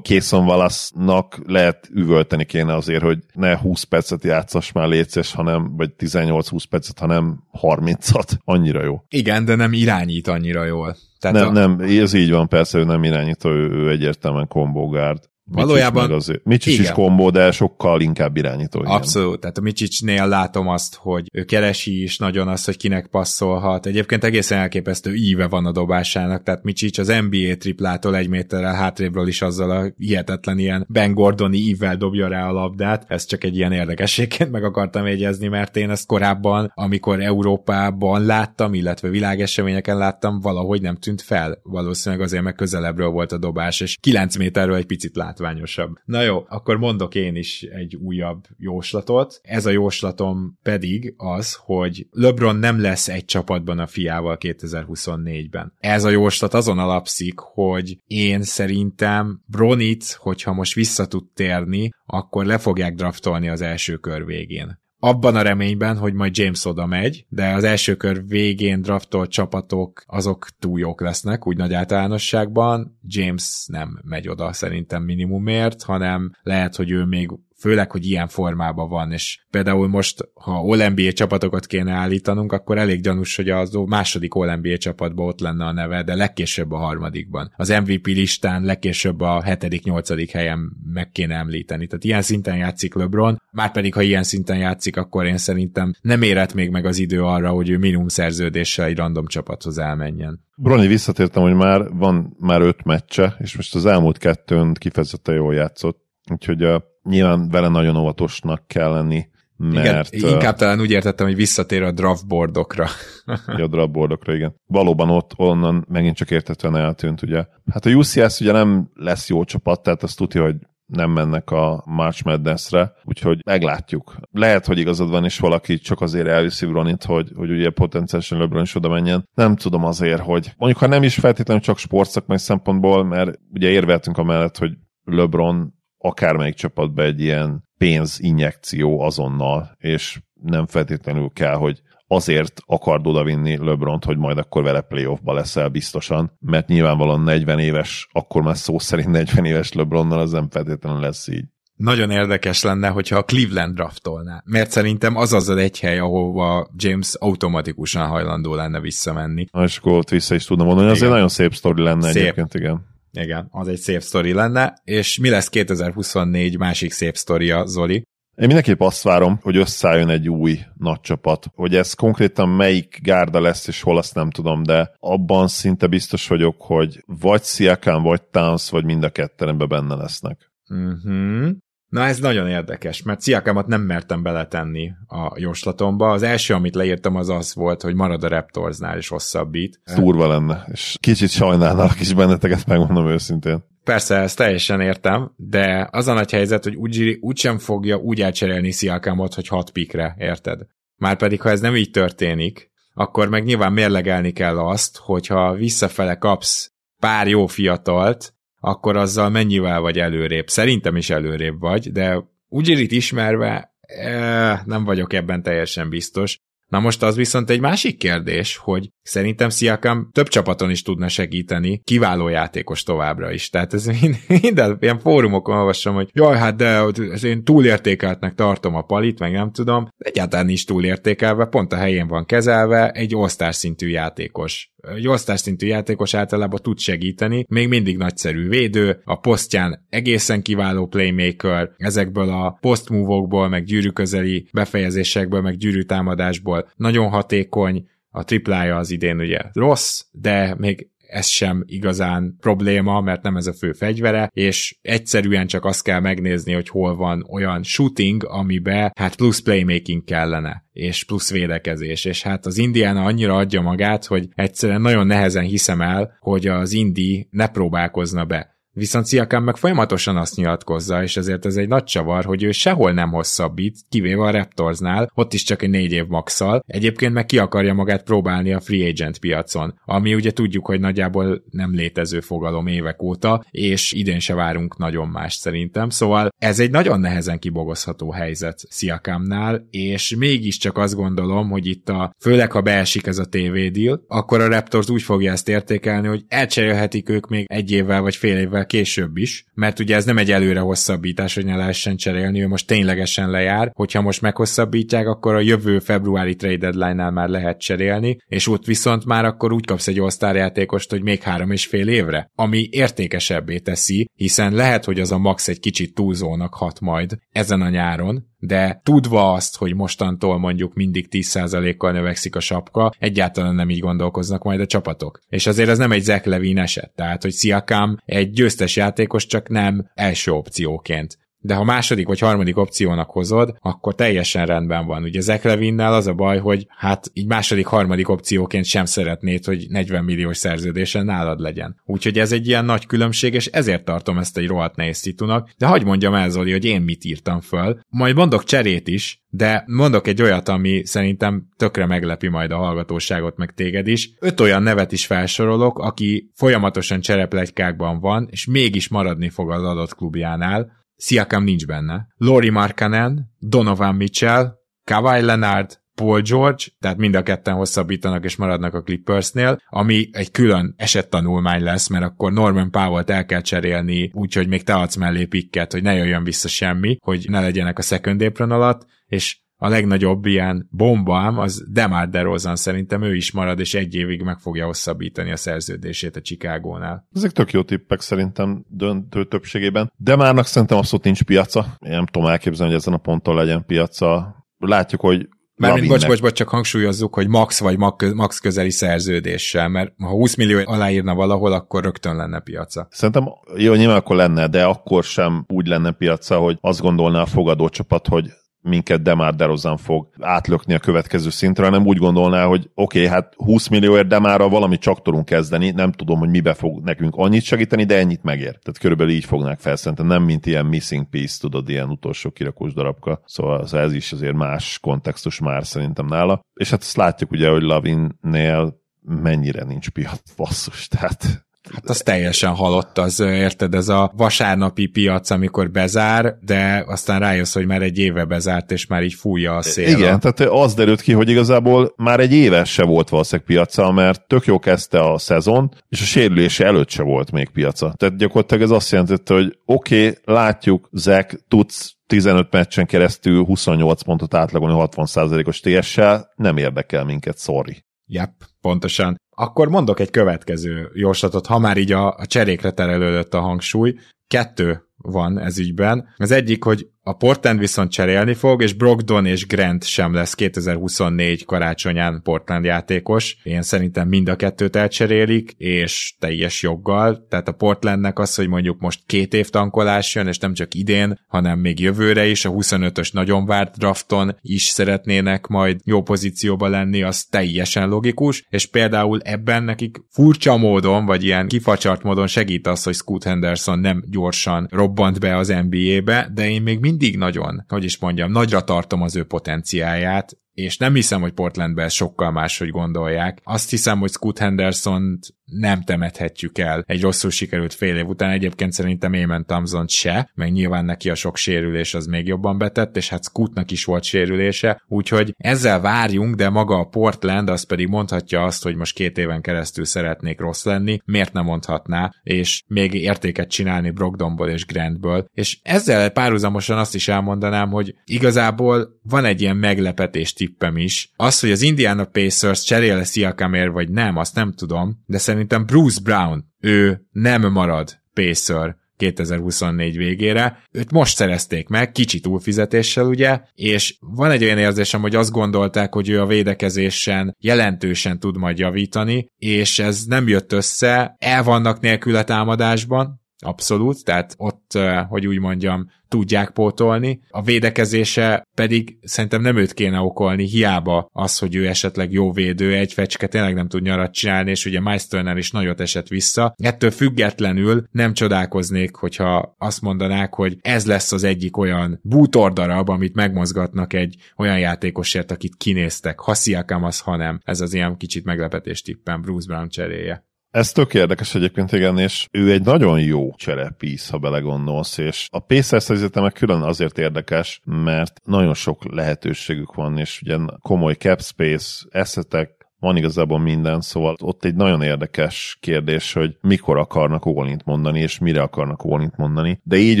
B: Készon válasznak lehet üvölteni kéne azért, hogy ne 20 percet játszas már létszes, hanem, vagy 18-20 percet, hanem 30-at. Annyira jó.
A: Igen, de nem irányít annyira jól.
B: Tehát nem, a... nem, ez így van, persze, ő nem irányító, ő, ő egyértelműen kombogárd.
A: Valójában...
B: Azért. Micsics is kombó, de sokkal inkább irányító.
A: Abszolút, igen. tehát a Micsicsnél látom azt, hogy ő keresi is nagyon azt, hogy kinek passzolhat. Egyébként egészen elképesztő íve van a dobásának, tehát Micsics az NBA triplától egy méterrel hátrébről is azzal a hihetetlen ilyen Ben Gordoni ívvel dobja rá a labdát. Ez csak egy ilyen érdekességként meg akartam jegyezni, mert én ezt korábban, amikor Európában láttam, illetve világeseményeken láttam, valahogy nem tűnt fel. Valószínűleg azért meg közelebbről volt a dobás, és 9 méterről egy picit lát látványosabb. Na jó, akkor mondok én is egy újabb jóslatot. Ez a jóslatom pedig az, hogy LeBron nem lesz egy csapatban a fiával 2024-ben. Ez a jóslat azon alapszik, hogy én szerintem Bronit, hogyha most vissza tud térni, akkor le fogják draftolni az első kör végén abban a reményben, hogy majd James oda megy, de az első kör végén draftolt csapatok azok túl jók lesznek, úgy nagy általánosságban. James nem megy oda szerintem minimumért, hanem lehet, hogy ő még főleg, hogy ilyen formában van, és például most, ha All-NBA csapatokat kéne állítanunk, akkor elég gyanús, hogy az második All-NBA csapatban ott lenne a neve, de legkésőbb a harmadikban. Az MVP listán legkésőbb a hetedik, nyolcadik helyen meg kéne említeni. Tehát ilyen szinten játszik LeBron, már pedig ha ilyen szinten játszik, akkor én szerintem nem érett még meg az idő arra, hogy ő minimum szerződéssel egy random csapathoz elmenjen.
B: Broni, visszatértem, hogy már van már öt meccse, és most az elmúlt kettőn kifejezetten jól játszott. Úgyhogy a nyilván vele nagyon óvatosnak kell lenni, mert...
A: Igen, inkább talán úgy értettem, hogy visszatér a draftboardokra.
B: a draftboardokra, igen. Valóban ott onnan megint csak értetően eltűnt, ugye. Hát a UCS ugye nem lesz jó csapat, tehát azt tudja, hogy nem mennek a March Madness-re, úgyhogy meglátjuk. Lehet, hogy igazad van, és valaki csak azért elviszi Bronit, hogy, hogy ugye potenciálisan LeBron is oda menjen. Nem tudom azért, hogy mondjuk ha nem is feltétlenül csak sportszakmai szempontból, mert ugye érveltünk amellett, hogy LeBron akármelyik csapatba egy ilyen pénzinjekció azonnal, és nem feltétlenül kell, hogy azért akard odavinni LeBront, hogy majd akkor vele playoffba leszel biztosan, mert nyilvánvalóan 40 éves, akkor már szó szerint 40 éves LeBronnal az nem feltétlenül lesz így.
A: Nagyon érdekes lenne, hogyha a Cleveland draftolná, mert szerintem az az egy hely, ahova James automatikusan hajlandó lenne visszamenni.
B: Na, és akkor ott vissza is tudna mondani, azért nagyon szép sztori lenne szép. egyébként, igen.
A: Igen, az egy szép sztori lenne, és mi lesz 2024 másik szép sztoria, Zoli?
B: Én mindenképp azt várom, hogy összeálljon egy új nagy csapat. Hogy ez konkrétan melyik gárda lesz, és hol azt nem tudom, de abban szinte biztos vagyok, hogy vagy Siakam, vagy Towns, vagy mind a ketten benne lesznek.
A: Uh-huh. Na ez nagyon érdekes, mert Sziakámat nem mertem beletenni a jóslatomba. Az első, amit leírtam, az az volt, hogy marad a Raptorsnál és hosszabbít.
B: Durva lenne, és kicsit sajnálnák is benneteket, megmondom őszintén.
A: Persze, ezt teljesen értem, de az a nagy helyzet, hogy Ujiri úgysem fogja úgy elcserélni Sziakámot, hogy hat pikre, érted? Márpedig, ha ez nem így történik, akkor meg nyilván mérlegelni kell azt, hogyha visszafele kapsz pár jó fiatalt, akkor azzal mennyivel vagy előrébb. Szerintem is előrébb vagy, de Ujirit ismerve eh, nem vagyok ebben teljesen biztos. Na most az viszont egy másik kérdés, hogy szerintem Siakam több csapaton is tudna segíteni, kiváló játékos továbbra is. Tehát ez minden ilyen fórumokon olvasom, hogy jaj, hát de én túlértékeltnek tartom a palit, meg nem tudom. Egyáltalán is túlértékelve, pont a helyén van kezelve, egy osztás szintű játékos egy osztás szintű játékos általában tud segíteni, még mindig nagyszerű védő, a posztján egészen kiváló playmaker, ezekből a posztmúvokból, meg gyűrű közeli befejezésekből, meg gyűrű támadásból nagyon hatékony, a triplája az idén ugye rossz, de még ez sem igazán probléma, mert nem ez a fő fegyvere, és egyszerűen csak azt kell megnézni, hogy hol van olyan shooting, amibe hát plusz playmaking kellene, és plusz védekezés, és hát az Indiana annyira adja magát, hogy egyszerűen nagyon nehezen hiszem el, hogy az Indi ne próbálkozna be. Viszont Sziakám meg folyamatosan azt nyilatkozza, és ezért ez egy nagy csavar, hogy ő sehol nem hosszabbít, kivéve a Raptorsnál, ott is csak egy négy év maxal. Egyébként meg ki akarja magát próbálni a free agent piacon, ami ugye tudjuk, hogy nagyjából nem létező fogalom évek óta, és idén se várunk nagyon más szerintem. Szóval ez egy nagyon nehezen kibogozható helyzet Sziakámnál, és mégiscsak azt gondolom, hogy itt a, főleg ha beesik ez a TV deal, akkor a Raptors úgy fogja ezt értékelni, hogy elcserélhetik ők még egy évvel vagy fél évvel később is, mert ugye ez nem egy előre hosszabbítás, hogy ne lehessen cserélni, ő most ténylegesen lejár, hogyha most meghosszabbítják, akkor a jövő februári trade deadline-nál már lehet cserélni, és ott viszont már akkor úgy kapsz egy osztárjátékost, hogy még három és fél évre, ami értékesebbé teszi, hiszen lehet, hogy az a max egy kicsit túlzónak hat majd ezen a nyáron, de tudva azt, hogy mostantól mondjuk mindig 10%-kal növekszik a sapka, egyáltalán nem így gondolkoznak majd a csapatok. És azért ez nem egy Zach Levine eset, tehát hogy Siakam egy győztes játékos, csak nem első opcióként de ha második vagy harmadik opciónak hozod, akkor teljesen rendben van. Ugye Zach Levinnel az a baj, hogy hát így második, harmadik opcióként sem szeretnéd, hogy 40 milliós szerződésen nálad legyen. Úgyhogy ez egy ilyen nagy különbség, és ezért tartom ezt egy rohadt nehéz titunak. De hagyd mondjam el, Zoli, hogy én mit írtam föl. Majd mondok cserét is, de mondok egy olyat, ami szerintem tökre meglepi majd a hallgatóságot, meg téged is. Öt olyan nevet is felsorolok, aki folyamatosan csereplegykákban van, és mégis maradni fog az adott klubjánál, Siakam nincs benne. Lori Markanen, Donovan Mitchell, Kawhi Leonard, Paul George, tehát mind a ketten hosszabbítanak és maradnak a Clippersnél, ami egy külön esettanulmány lesz, mert akkor Norman Powell-t el kell cserélni, úgyhogy még te adsz mellé pikket, hogy ne jöjjön vissza semmi, hogy ne legyenek a second apron alatt, és a legnagyobb ilyen bombám az Demar DeRozan szerintem ő is marad, és egy évig meg fogja hosszabbítani a szerződését a Chicagónál.
B: Ezek tök jó tippek szerintem döntő többségében. Demárnak szerintem abszolút nincs piaca. Én nem tudom elképzelni, hogy ezen a ponton legyen piaca. Látjuk, hogy
A: Mármint bocs, bocs, bocs, csak hangsúlyozzuk, hogy max vagy max közeli szerződéssel, mert ha 20 millió aláírna valahol, akkor rögtön lenne piaca.
B: Szerintem jó, nyilván akkor lenne, de akkor sem úgy lenne piaca, hogy azt gondolná a fogadó csapat, hogy minket Demar DeRozan fog átlökni a következő szintre, hanem úgy gondolná, hogy oké, okay, hát 20 millióért Demarra valamit csak tudunk kezdeni, nem tudom, hogy mibe fog nekünk annyit segíteni, de ennyit megér. Tehát körülbelül így fognák fel, szerintem nem mint ilyen missing piece, tudod, ilyen utolsó kirakós darabka. Szóval ez is azért más kontextus már szerintem nála. És hát azt látjuk ugye, hogy Lavin-nél mennyire nincs piac basszus, tehát
A: Hát az teljesen halott, az érted, ez a vasárnapi piac, amikor bezár, de aztán rájössz, hogy már egy éve bezárt, és már így fújja a szél.
B: Igen, tehát az derült ki, hogy igazából már egy éves se volt valószínűleg piaca, mert tök jó kezdte a szezon, és a sérülése előtt se volt még piaca. Tehát gyakorlatilag ez azt jelenti, hogy oké, okay, látjuk, Zek, tudsz 15 meccsen keresztül 28 pontot átlagolni 60%-os TS-sel, nem érdekel minket, sorry.
A: Yep, pontosan. Akkor mondok egy következő jóslatot, ha már így a, a cserékre terelődött a hangsúly. Kettő van ez ügyben. Az egyik, hogy a Portland viszont cserélni fog, és Brogdon és Grant sem lesz 2024 karácsonyán Portland játékos. Én szerintem mind a kettőt elcserélik, és teljes joggal. Tehát a Portlandnek az, hogy mondjuk most két év tankolás jön, és nem csak idén, hanem még jövőre is, a 25-ös nagyon várt drafton is szeretnének majd jó pozícióba lenni, az teljesen logikus, és például ebben nekik furcsa módon, vagy ilyen kifacsart módon segít az, hogy Scoot Henderson nem gyorsan robbant be az NBA-be, de én még mind mindig nagyon, hogy is mondjam, nagyra tartom az ő potenciáját, és nem hiszem, hogy Portlandben sokkal máshogy gondolják. Azt hiszem, hogy Scoot henderson nem temethetjük el egy rosszul sikerült fél év után. Egyébként szerintem Eamon thompson se, meg nyilván neki a sok sérülés az még jobban betett, és hát Scootnak is volt sérülése, úgyhogy ezzel várjunk, de maga a Portland az pedig mondhatja azt, hogy most két éven keresztül szeretnék rossz lenni, miért nem mondhatná, és még értéket csinálni Brogdonból és Grantből, és ezzel párhuzamosan azt is elmondanám, hogy igazából van egy ilyen meglepetés tippem is. Az, hogy az Indiana Pacers cserél Siakamért vagy nem, azt nem tudom, de szerintem Bruce Brown, ő nem marad Pacer 2024 végére. Őt most szerezték meg, kicsit túlfizetéssel ugye, és van egy olyan érzésem, hogy azt gondolták, hogy ő a védekezésen jelentősen tud majd javítani, és ez nem jött össze, el vannak nélkül a támadásban, abszolút, tehát ott, hogy úgy mondjam, tudják pótolni. A védekezése pedig szerintem nem őt kéne okolni, hiába az, hogy ő esetleg jó védő, egy fecske tényleg nem tud nyarat csinálni, és ugye Meisterner is nagyot esett vissza. Ettől függetlenül nem csodálkoznék, hogyha azt mondanák, hogy ez lesz az egyik olyan bútordarab, amit megmozgatnak egy olyan játékosért, akit kinéztek. Ha Siakam az, ha nem. Ez az ilyen kicsit meglepetés tippem Bruce Brown cseréje.
B: Ez tök érdekes egyébként, igen, és ő egy nagyon jó cserepísz, ha belegondolsz, és a Pacers helyzete meg külön azért érdekes, mert nagyon sok lehetőségük van, és ugye komoly cap space, eszetek, van igazából minden, szóval ott egy nagyon érdekes kérdés, hogy mikor akarnak ólint mondani, és mire akarnak ólint mondani. De így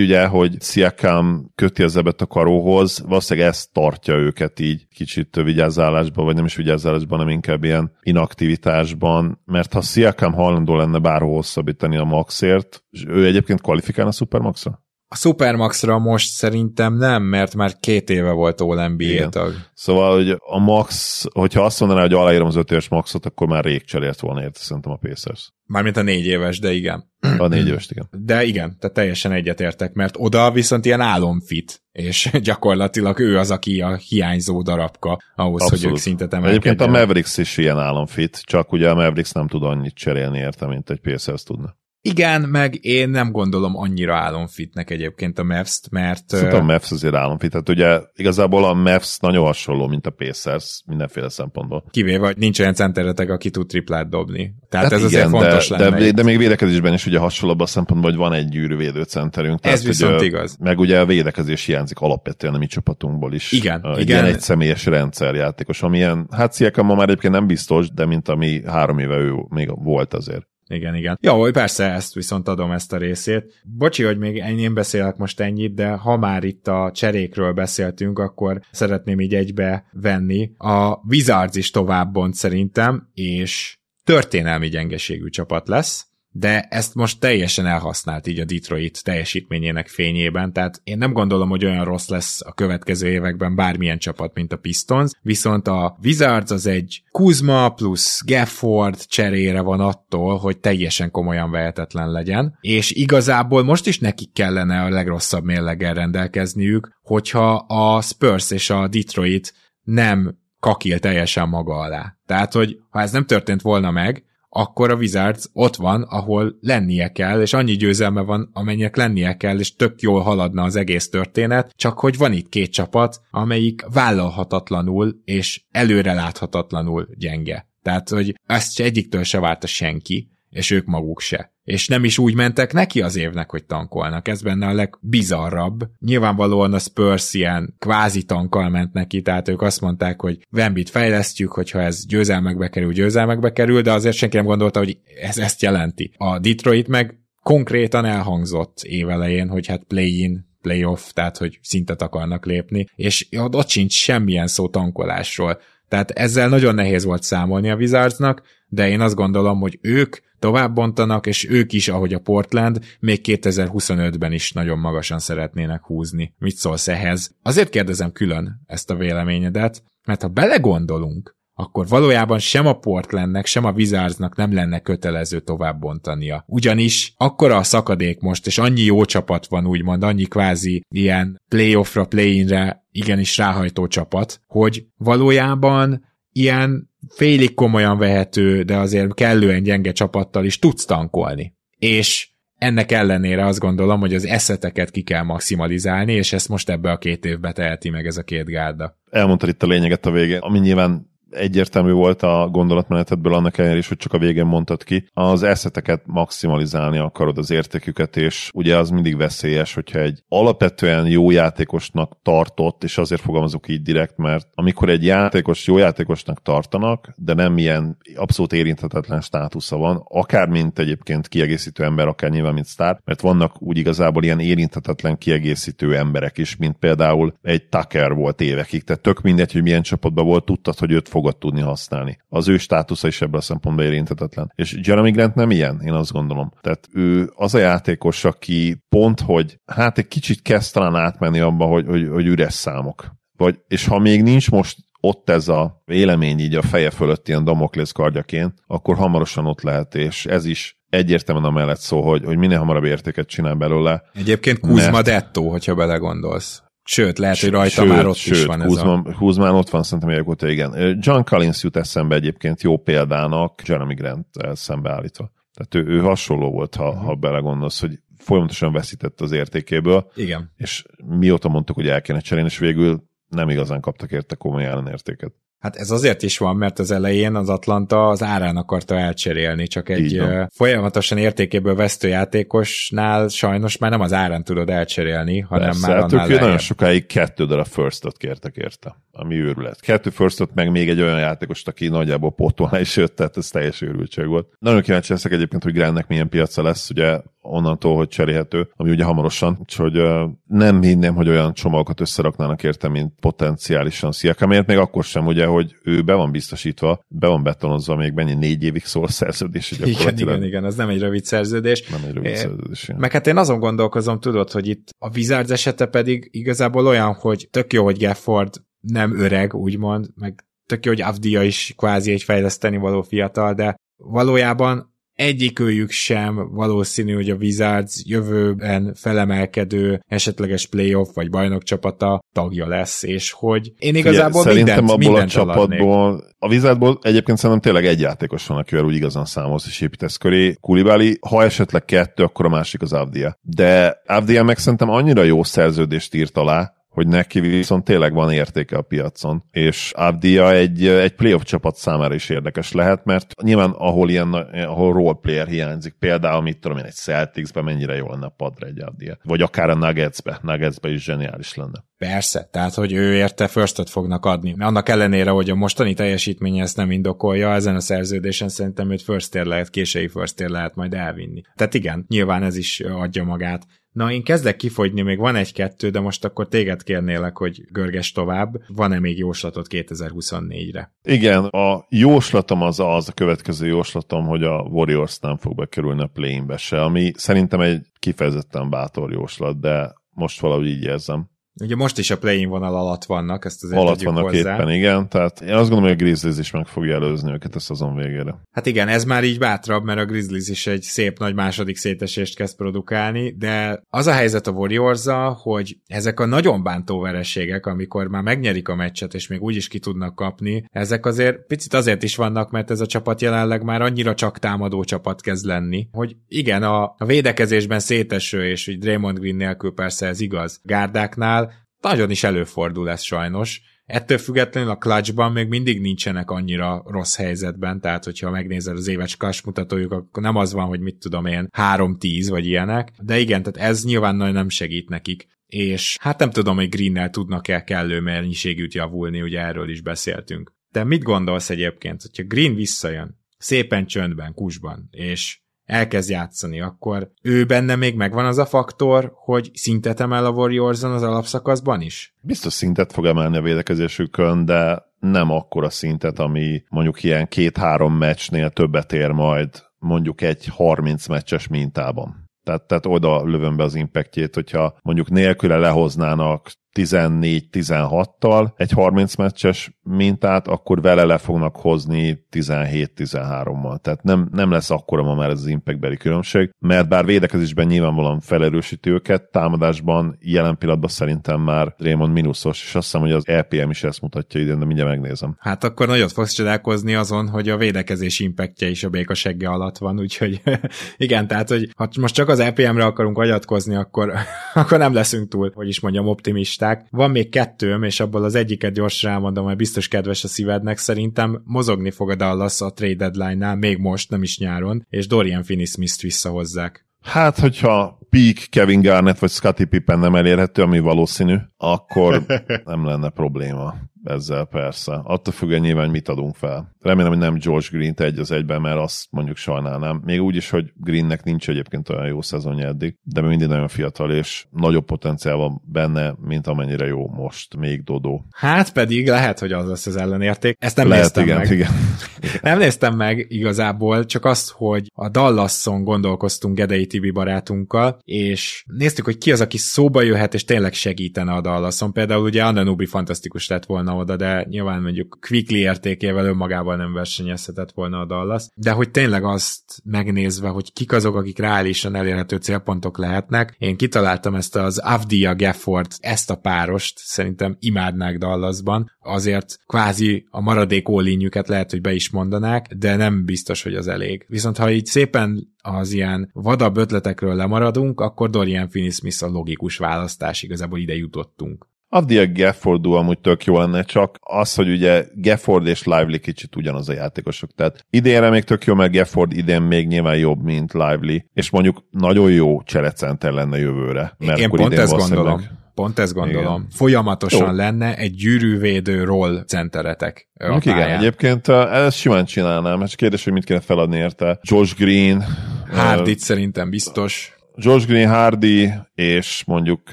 B: ugye, hogy Siakam köti az ebet a karóhoz, valószínűleg ez tartja őket így kicsit vigyázálásban, vagy nem is vigyázálásban, hanem inkább ilyen inaktivitásban, mert ha Siakam hajlandó lenne bárhol hosszabbítani a maxért, és ő egyébként kvalifikál a Supermaxra?
A: A Supermaxra most szerintem nem, mert már két éve volt All NBA tag.
B: Szóval, hogy a Max, hogyha azt mondaná, hogy aláírom az öt éves Maxot, akkor már rég cserélt volna érte szerintem a Pacers.
A: Mármint a négy éves, de igen.
B: A négy éves, igen.
A: De igen, tehát teljesen egyetértek, mert oda viszont ilyen álomfit, és gyakorlatilag ő az, aki a hiányzó darabka ahhoz, Abszolút. hogy ők szintet emelkedjenek.
B: Egyébként a Mavericks is ilyen álomfit, csak ugye a Mavericks nem tud annyit cserélni érte, mint egy Pacers tudna.
A: Igen, meg én nem gondolom annyira álomfitnek egyébként a Mavs-t, mert...
B: Szerintem a Mavs azért álomfit. Tehát ugye igazából a Mavs nagyon hasonló, mint a Pacers mindenféle szempontból.
A: Kivéve, hogy nincs olyan centeretek, aki tud triplát dobni. Tehát hát ez igen, azért fontos
B: de, lenne. De, de, még védekezésben is ugye hasonlóbb a szempontból, hogy van egy gyűrűvédő centerünk.
A: Ez tehát, viszont ugye, igaz.
B: Meg ugye a védekezés hiányzik alapvetően a mi csapatunkból is.
A: Igen,
B: egy
A: igen.
B: Ilyen egy személyes rendszerjátékos, amilyen, hát Sziakam ma már egyébként nem biztos, de mint ami három éve ő még volt azért.
A: Igen, igen. Jó, persze ezt viszont adom ezt a részét. Bocsi, hogy még én beszélek most ennyit, de ha már itt a cserékről beszéltünk, akkor szeretném így egybe venni. A Wizards is tovább szerintem, és történelmi gyengeségű csapat lesz, de ezt most teljesen elhasznált így a Detroit teljesítményének fényében, tehát én nem gondolom, hogy olyan rossz lesz a következő években bármilyen csapat, mint a Pistons, viszont a Wizards az egy Kuzma plusz Gafford cserére van attól, hogy teljesen komolyan vehetetlen legyen, és igazából most is nekik kellene a legrosszabb mérleggel rendelkezniük, hogyha a Spurs és a Detroit nem kakil teljesen maga alá. Tehát, hogy ha ez nem történt volna meg, akkor a Wizards ott van, ahol lennie kell, és annyi győzelme van, amennyinek lennie kell, és tök jól haladna az egész történet, csak hogy van itt két csapat, amelyik vállalhatatlanul és előreláthatatlanul gyenge. Tehát, hogy ezt egyiktől se várta senki, és ők maguk se. És nem is úgy mentek neki az évnek, hogy tankolnak. Ez benne a legbizarrabb. Nyilvánvalóan a Spurs ilyen kvázi tankkal ment neki, tehát ők azt mondták, hogy Vembit fejlesztjük, hogyha ez győzelmekbe kerül, győzelmekbe kerül, de azért senki nem gondolta, hogy ez ezt jelenti. A Detroit meg konkrétan elhangzott évelején, hogy hát play-in, playoff, tehát hogy szintet akarnak lépni, és ott sincs semmilyen szó tankolásról. Tehát ezzel nagyon nehéz volt számolni a Wizardsnak, de én azt gondolom, hogy ők tovább bontanak, és ők is, ahogy a Portland, még 2025-ben is nagyon magasan szeretnének húzni. Mit szólsz ehhez? Azért kérdezem külön ezt a véleményedet, mert ha belegondolunk, akkor valójában sem a Portlandnek, sem a Wizardsnak nem lenne kötelező tovább bontania. Ugyanis akkora a szakadék most, és annyi jó csapat van, úgymond, annyi kvázi ilyen playoffra, play-inre igenis ráhajtó csapat, hogy valójában ilyen félig komolyan vehető, de azért kellően gyenge csapattal is tudsz tankolni. És ennek ellenére azt gondolom, hogy az eszeteket ki kell maximalizálni, és ezt most ebbe a két évbe teheti meg ez a két gárda.
B: Elmondtad itt a lényeget a végén, ami nyilván egyértelmű volt a gondolatmenetedből annak ellenére is, hogy csak a végén mondtad ki. Az eszeteket maximalizálni akarod az értéküket, és ugye az mindig veszélyes, hogyha egy alapvetően jó játékosnak tartott, és azért fogalmazok így direkt, mert amikor egy játékos jó játékosnak tartanak, de nem ilyen abszolút érinthetetlen státusza van, akár mint egyébként kiegészítő ember, akár nyilván mint sztár, mert vannak úgy igazából ilyen érinthetetlen kiegészítő emberek is, mint például egy Tucker volt évekig, tehát tök mindegy, hogy milyen csapatban volt, tudtad, hogy őt fog fogod tudni használni. Az ő státusza is ebből a szempontból érintetetlen. És Jeremy Grant nem ilyen, én azt gondolom. Tehát ő az a játékos, aki pont, hogy hát egy kicsit kezd talán átmenni abba, hogy, hogy, hogy üres számok. Vagy, és ha még nincs most ott ez a vélemény így a feje fölött ilyen Damoklész kardjaként, akkor hamarosan ott lehet, és ez is egyértelműen amellett szó, hogy, hogy minél hamarabb értéket csinál belőle.
A: Egyébként Kuzma mert... Detto, hogyha belegondolsz. Sőt, lehet, hogy rajta sőt, már ott sőt, is van ez Kuzma,
B: a... Kuzmán ott van szerintem évek óta, igen. John Collins jut eszembe egyébként jó példának Jeremy Grant szembeállítva. Tehát ő, ő hasonló volt, ha, uh-huh. ha belegondolsz, hogy folyamatosan veszített az értékéből.
A: Igen.
B: És mióta mondtuk, hogy el kéne cserélni, és végül nem igazán kaptak érte komoly ellenértéket.
A: Hát ez azért is van, mert az elején az Atlanta az árán akarta elcserélni, csak egy folyamatosan értékéből vesztő játékosnál sajnos már nem az árán tudod elcserélni, hanem Persze, már hát annál
B: ők nagyon sokáig kettő darab firstot kértek érte, ami őrület. Kettő firstot meg még egy olyan játékost, aki nagyjából potolna is jött, tehát ez teljes őrültség volt. Nagyon kíváncsi leszek egyébként, hogy Grandnek milyen piaca lesz, ugye onnantól, hogy cserélhető, ami ugye hamarosan, úgyhogy nem hinném, hogy olyan csomagokat összeraknának érte, mint potenciálisan Sziakamért, még akkor sem ugye, hogy ő be van biztosítva, be van betonozva, még mennyi négy évig szól a szerződés.
A: Igen, igen, igen, ez nem egy rövid szerződés.
B: Nem egy rövid szerződés.
A: Meg hát én azon gondolkozom, tudod, hogy itt a Wizards esete pedig igazából olyan, hogy tök jó, hogy Gafford nem öreg, úgymond, meg tök jó, hogy Avdia is kvázi egy fejleszteni való fiatal, de valójában egyikőjük sem valószínű, hogy a Wizards jövőben felemelkedő esetleges playoff vagy bajnokcsapata tagja lesz, és hogy én igazából Figyelj, mindent, abból mindent a csapatból,
B: a Wizardból egyébként szerintem tényleg egy játékos van, akivel úgy igazán számolsz és építesz köré. Kulibáli, ha esetleg kettő, akkor a másik az Avdia. De Avdia meg szerintem annyira jó szerződést írt alá, hogy neki viszont tényleg van értéke a piacon, és Abdia egy, egy playoff csapat számára is érdekes lehet, mert nyilván ahol ilyen, ahol role player hiányzik, például mit tudom én, egy Celticsbe mennyire jó lenne a padra egy Abdia, vagy akár a Nuggetsbe, Nuggetsbe is zseniális lenne.
A: Persze, tehát hogy ő érte firstot fognak adni. Annak ellenére, hogy a mostani teljesítménye ezt nem indokolja, ezen a szerződésen szerintem őt first lehet, késői first lehet majd elvinni. Tehát igen, nyilván ez is adja magát Na, én kezdek kifogyni, még van egy-kettő, de most akkor téged kérnélek, hogy görges tovább. Van-e még jóslatot 2024-re?
B: Igen, a jóslatom az az, a következő jóslatom, hogy a Warriors nem fog bekerülni a play se, ami szerintem egy kifejezetten bátor jóslat, de most valahogy így érzem.
A: Ugye most is a play vonal alatt vannak, ezt azért
B: Alatt vannak hozzá. éppen, igen. Tehát én azt gondolom, hogy a Grizzlies is meg fogja előzni őket a szezon végére.
A: Hát igen, ez már így bátrabb, mert a Grizzlies is egy szép nagy második szétesést kezd produkálni, de az a helyzet a warriors hogy ezek a nagyon bántó vereségek, amikor már megnyerik a meccset, és még úgy is ki tudnak kapni, ezek azért picit azért is vannak, mert ez a csapat jelenleg már annyira csak támadó csapat kezd lenni, hogy igen, a, a védekezésben széteső, és hogy Draymond Green nélkül persze ez igaz, gárdáknál nagyon is előfordul ez sajnos. Ettől függetlenül a clutchban még mindig nincsenek annyira rossz helyzetben, tehát hogyha megnézed az éves clutch mutatójuk, akkor nem az van, hogy mit tudom én, 3-10 vagy ilyenek, de igen, tehát ez nyilván nagyon nem segít nekik és hát nem tudom, hogy Greennel tudnak-e kellő mennyiségűt javulni, ugye erről is beszéltünk. De mit gondolsz egyébként, hogyha Green visszajön, szépen csöndben, kusban, és elkezd játszani, akkor ő benne még megvan az a faktor, hogy szintet emel a warriors az alapszakaszban is?
B: Biztos szintet fog emelni a védekezésükön, de nem akkora szintet, ami mondjuk ilyen két-három meccsnél többet ér majd mondjuk egy 30 meccses mintában. Tehát, tehát oda lövöm be az impactjét, hogyha mondjuk nélküle lehoznának 14-16-tal egy 30 meccses mintát, akkor vele le fognak hozni 17-13-mal. Tehát nem, nem lesz akkora ma már ez az impactbeli különbség, mert bár védekezésben nyilvánvalóan felerősíti őket, támadásban jelen pillanatban szerintem már Raymond mínuszos, és azt hiszem, hogy az EPM is ezt mutatja idén, de mindjárt megnézem.
A: Hát akkor nagyot fogsz csodálkozni azon, hogy a védekezés impactja is a béka alatt van, úgyhogy igen, tehát hogy ha most csak az EPM-re akarunk agyatkozni, akkor, akkor nem leszünk túl, hogy is mondjam, optimista listák. Van még kettőm, és abból az egyiket gyorsan elmondom, hogy biztos kedves a szívednek. Szerintem mozogni fog a Dallas a trade deadline-nál, még most, nem is nyáron, és Dorian Finney-Smith-t visszahozzák.
B: Hát, hogyha peak Kevin Garnett vagy Scottie Pippen nem elérhető, ami valószínű, akkor nem lenne probléma ezzel persze. Attól függően nyilván mit adunk fel. Remélem, hogy nem George Green-t egy az egyben, mert azt mondjuk sajnálnám. Még úgy is, hogy Greennek nincs egyébként olyan jó szezonja eddig, de még mindig nagyon fiatal, és nagyobb potenciál van benne, mint amennyire jó most még Dodó.
A: Hát pedig lehet, hogy az lesz az ellenérték. Ezt nem lehet, néztem
B: igen,
A: meg.
B: Igen.
A: nem néztem meg igazából, csak azt, hogy a Dallasson gondolkoztunk Gedei Tibi barátunkkal, és néztük, hogy ki az, aki szóba jöhet, és tényleg segítene a Dallasson. Például ugye Ananubi fantasztikus lett volna oda, de nyilván mondjuk Quickly értékével önmagával nem versenyezhetett volna a Dallas. De hogy tényleg azt megnézve, hogy kik azok, akik reálisan elérhető célpontok lehetnek, én kitaláltam ezt az Avdia Gafford, ezt a párost, szerintem imádnák Dallasban, azért kvázi a maradék ólinjüket lehet, hogy be is mondanák, de nem biztos, hogy az elég. Viszont ha így szépen az ilyen vadabb ötletekről lemaradunk, akkor Dorian Finney-Smith a logikus választás, igazából ide jutottunk.
B: Avdia Gafford amúgy tök jó lenne, csak az, hogy ugye Gafford és Lively kicsit ugyanaz a játékosok. Tehát idénre még tök jó, mert Gafford idén még nyilván jobb, mint Lively, és mondjuk nagyon jó cserecenter lenne jövőre.
A: Mert Én pont ezt gondolom. Pont ezt gondolom. Igen. Folyamatosan Jó. lenne egy gyűrűvédő roll centeretek.
B: Igen, egyébként ezt simán csinálnám, és kérdés, hogy mit kéne feladni érte. Josh Green.
A: Hardit uh, szerintem biztos.
B: Josh Green, Hardy és mondjuk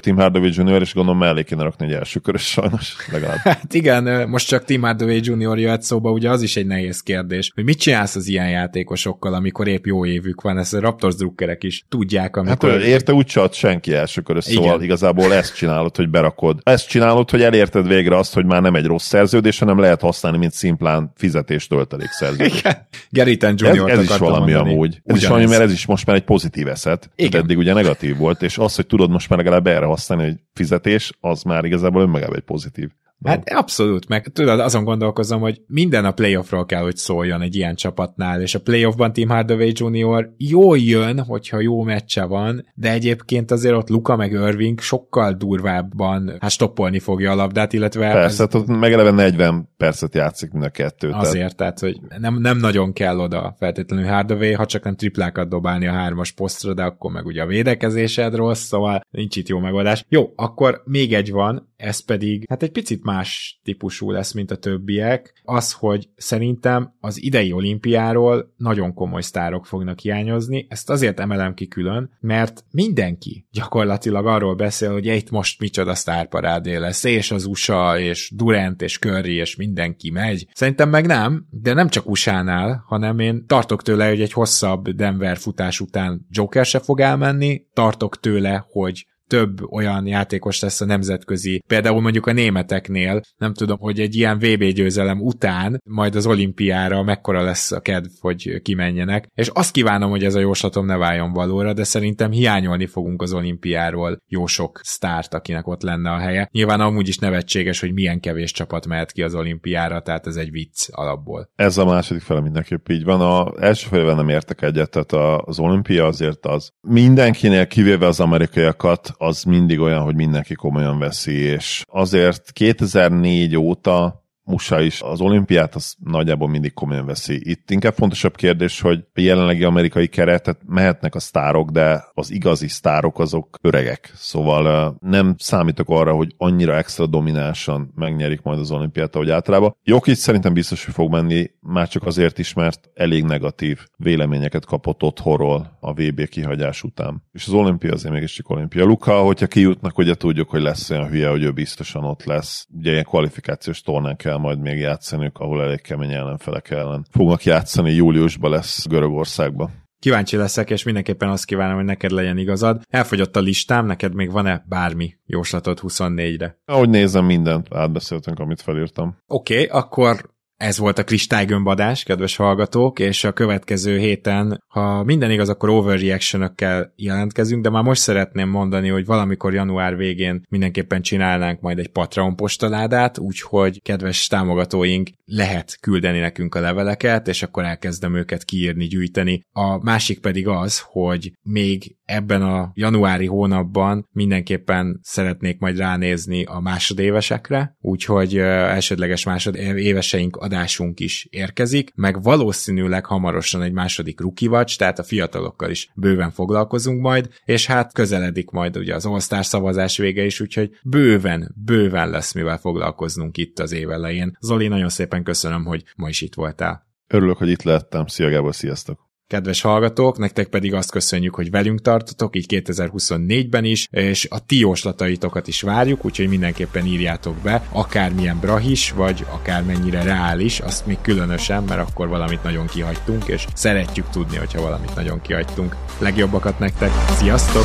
B: Tim Hardaway Jr. és gondolom mellé kéne rakni egy első körös sajnos legalább.
A: Hát igen, most csak Tim Hardaway Jr. jöhet szóba, ugye az is egy nehéz kérdés, hogy mit csinálsz az ilyen játékosokkal, amikor épp jó évük van, ezt a Raptors drukkerek is tudják, amikor...
B: Hát érte úgy csat senki első körös, szóval igen. igazából ezt csinálod, hogy berakod. Ezt csinálod, hogy elérted végre azt, hogy már nem egy rossz szerződés, hanem lehet használni, mint szimplán fizetés töltelék szerződés. Igen.
A: Geriten Jr.
B: Ez, ez is valami mondani. amúgy. Ez Ugyanez. is valami, mert ez is most már egy pozitív eszet. Igen eddig ugye negatív volt, és az, hogy tudod most már legalább erre használni, hogy fizetés, az már igazából önmagában egy pozitív.
A: Hát abszolút, meg tudod, azon gondolkozom, hogy minden a playoffról kell, hogy szóljon egy ilyen csapatnál, és a playoffban Tim Hardaway Jr. jól jön, hogyha jó meccse van, de egyébként azért ott Luka meg Irving sokkal durvábban hát stoppolni fogja a labdát, illetve...
B: Persze, ez... hát ott megeleve 40 percet játszik mind a kettő.
A: Azért, tehát, hogy nem, nem nagyon kell oda feltétlenül Hardaway, ha csak nem triplákat dobálni a hármas posztra, de akkor meg ugye a védekezésed rossz, szóval nincs itt jó megoldás. Jó, akkor még egy van, ez pedig, hát egy picit más típusú lesz, mint a többiek, az, hogy szerintem az idei olimpiáról nagyon komoly sztárok fognak hiányozni, ezt azért emelem ki külön, mert mindenki gyakorlatilag arról beszél, hogy itt most micsoda sztárparádé lesz, és az USA, és Durant, és Curry, és mindenki megy. Szerintem meg nem, de nem csak USA-nál, hanem én tartok tőle, hogy egy hosszabb Denver futás után Joker se fog elmenni, tartok tőle, hogy több olyan játékos lesz a nemzetközi, például mondjuk a németeknél, nem tudom, hogy egy ilyen VB győzelem után majd az olimpiára mekkora lesz a kedv, hogy kimenjenek, és azt kívánom, hogy ez a jóslatom ne váljon valóra, de szerintem hiányolni fogunk az olimpiáról jó sok sztárt, akinek ott lenne a helye. Nyilván amúgy is nevetséges, hogy milyen kevés csapat mehet ki az olimpiára, tehát ez egy vicc alapból.
B: Ez a második fele mindenképp így van. A első felében nem értek egyet, tehát az olimpia azért az mindenkinél, kivéve az amerikaiakat, az mindig olyan, hogy mindenki komolyan veszi, és azért 2004 óta USA is az olimpiát az nagyjából mindig komolyan veszi. Itt inkább fontosabb kérdés, hogy a jelenlegi amerikai keretet mehetnek a sztárok, de az igazi sztárok azok öregek. Szóval nem számítok arra, hogy annyira extra dominánsan megnyerik majd az olimpiát, ahogy általában. Jokic szerintem biztos, hogy fog menni, már csak azért is, mert elég negatív véleményeket kapott otthonról a VB kihagyás után. És az olimpia azért mégiscsak olimpia. Luka, hogyha kijutnak, ugye tudjuk, hogy lesz olyan hülye, hogy ő biztosan ott lesz. Ugye ilyen kvalifikációs tornán kell majd még játszaniuk, ahol elég kemény ellenfelek ellen fognak játszani. Júliusban lesz Görögországban.
A: Kíváncsi leszek, és mindenképpen azt kívánom, hogy neked legyen igazad. Elfogyott a listám, neked még van-e bármi jóslatod 24-re?
B: Ahogy nézem, mindent átbeszéltünk, amit felírtam.
A: Oké, okay, akkor ez volt a kristálygömbadás, kedves hallgatók, és a következő héten, ha minden igaz, akkor overreaction jelentkezünk, de már most szeretném mondani, hogy valamikor január végén mindenképpen csinálnánk majd egy Patreon postaládát, úgyhogy kedves támogatóink lehet küldeni nekünk a leveleket, és akkor elkezdem őket kiírni, gyűjteni. A másik pedig az, hogy még ebben a januári hónapban mindenképpen szeretnék majd ránézni a másodévesekre, úgyhogy elsődleges másodéveseink adásunk is érkezik, meg valószínűleg hamarosan egy második watch, tehát a fiatalokkal is bőven foglalkozunk majd, és hát közeledik majd ugye az All-Star szavazás vége is, úgyhogy bőven, bőven lesz mivel foglalkoznunk itt az év elején. Zoli, nagyon szépen köszönöm, hogy ma is itt voltál.
B: Örülök, hogy itt lettem. Szia Gábor, sziasztok!
A: Kedves hallgatók, nektek pedig azt köszönjük, hogy velünk tartotok, így 2024-ben is, és a ti jóslataitokat is várjuk, úgyhogy mindenképpen írjátok be, akármilyen brahis, vagy akármennyire reális, azt még különösen, mert akkor valamit nagyon kihagytunk, és szeretjük tudni, hogyha valamit nagyon kihagytunk. Legjobbakat nektek, sziasztok!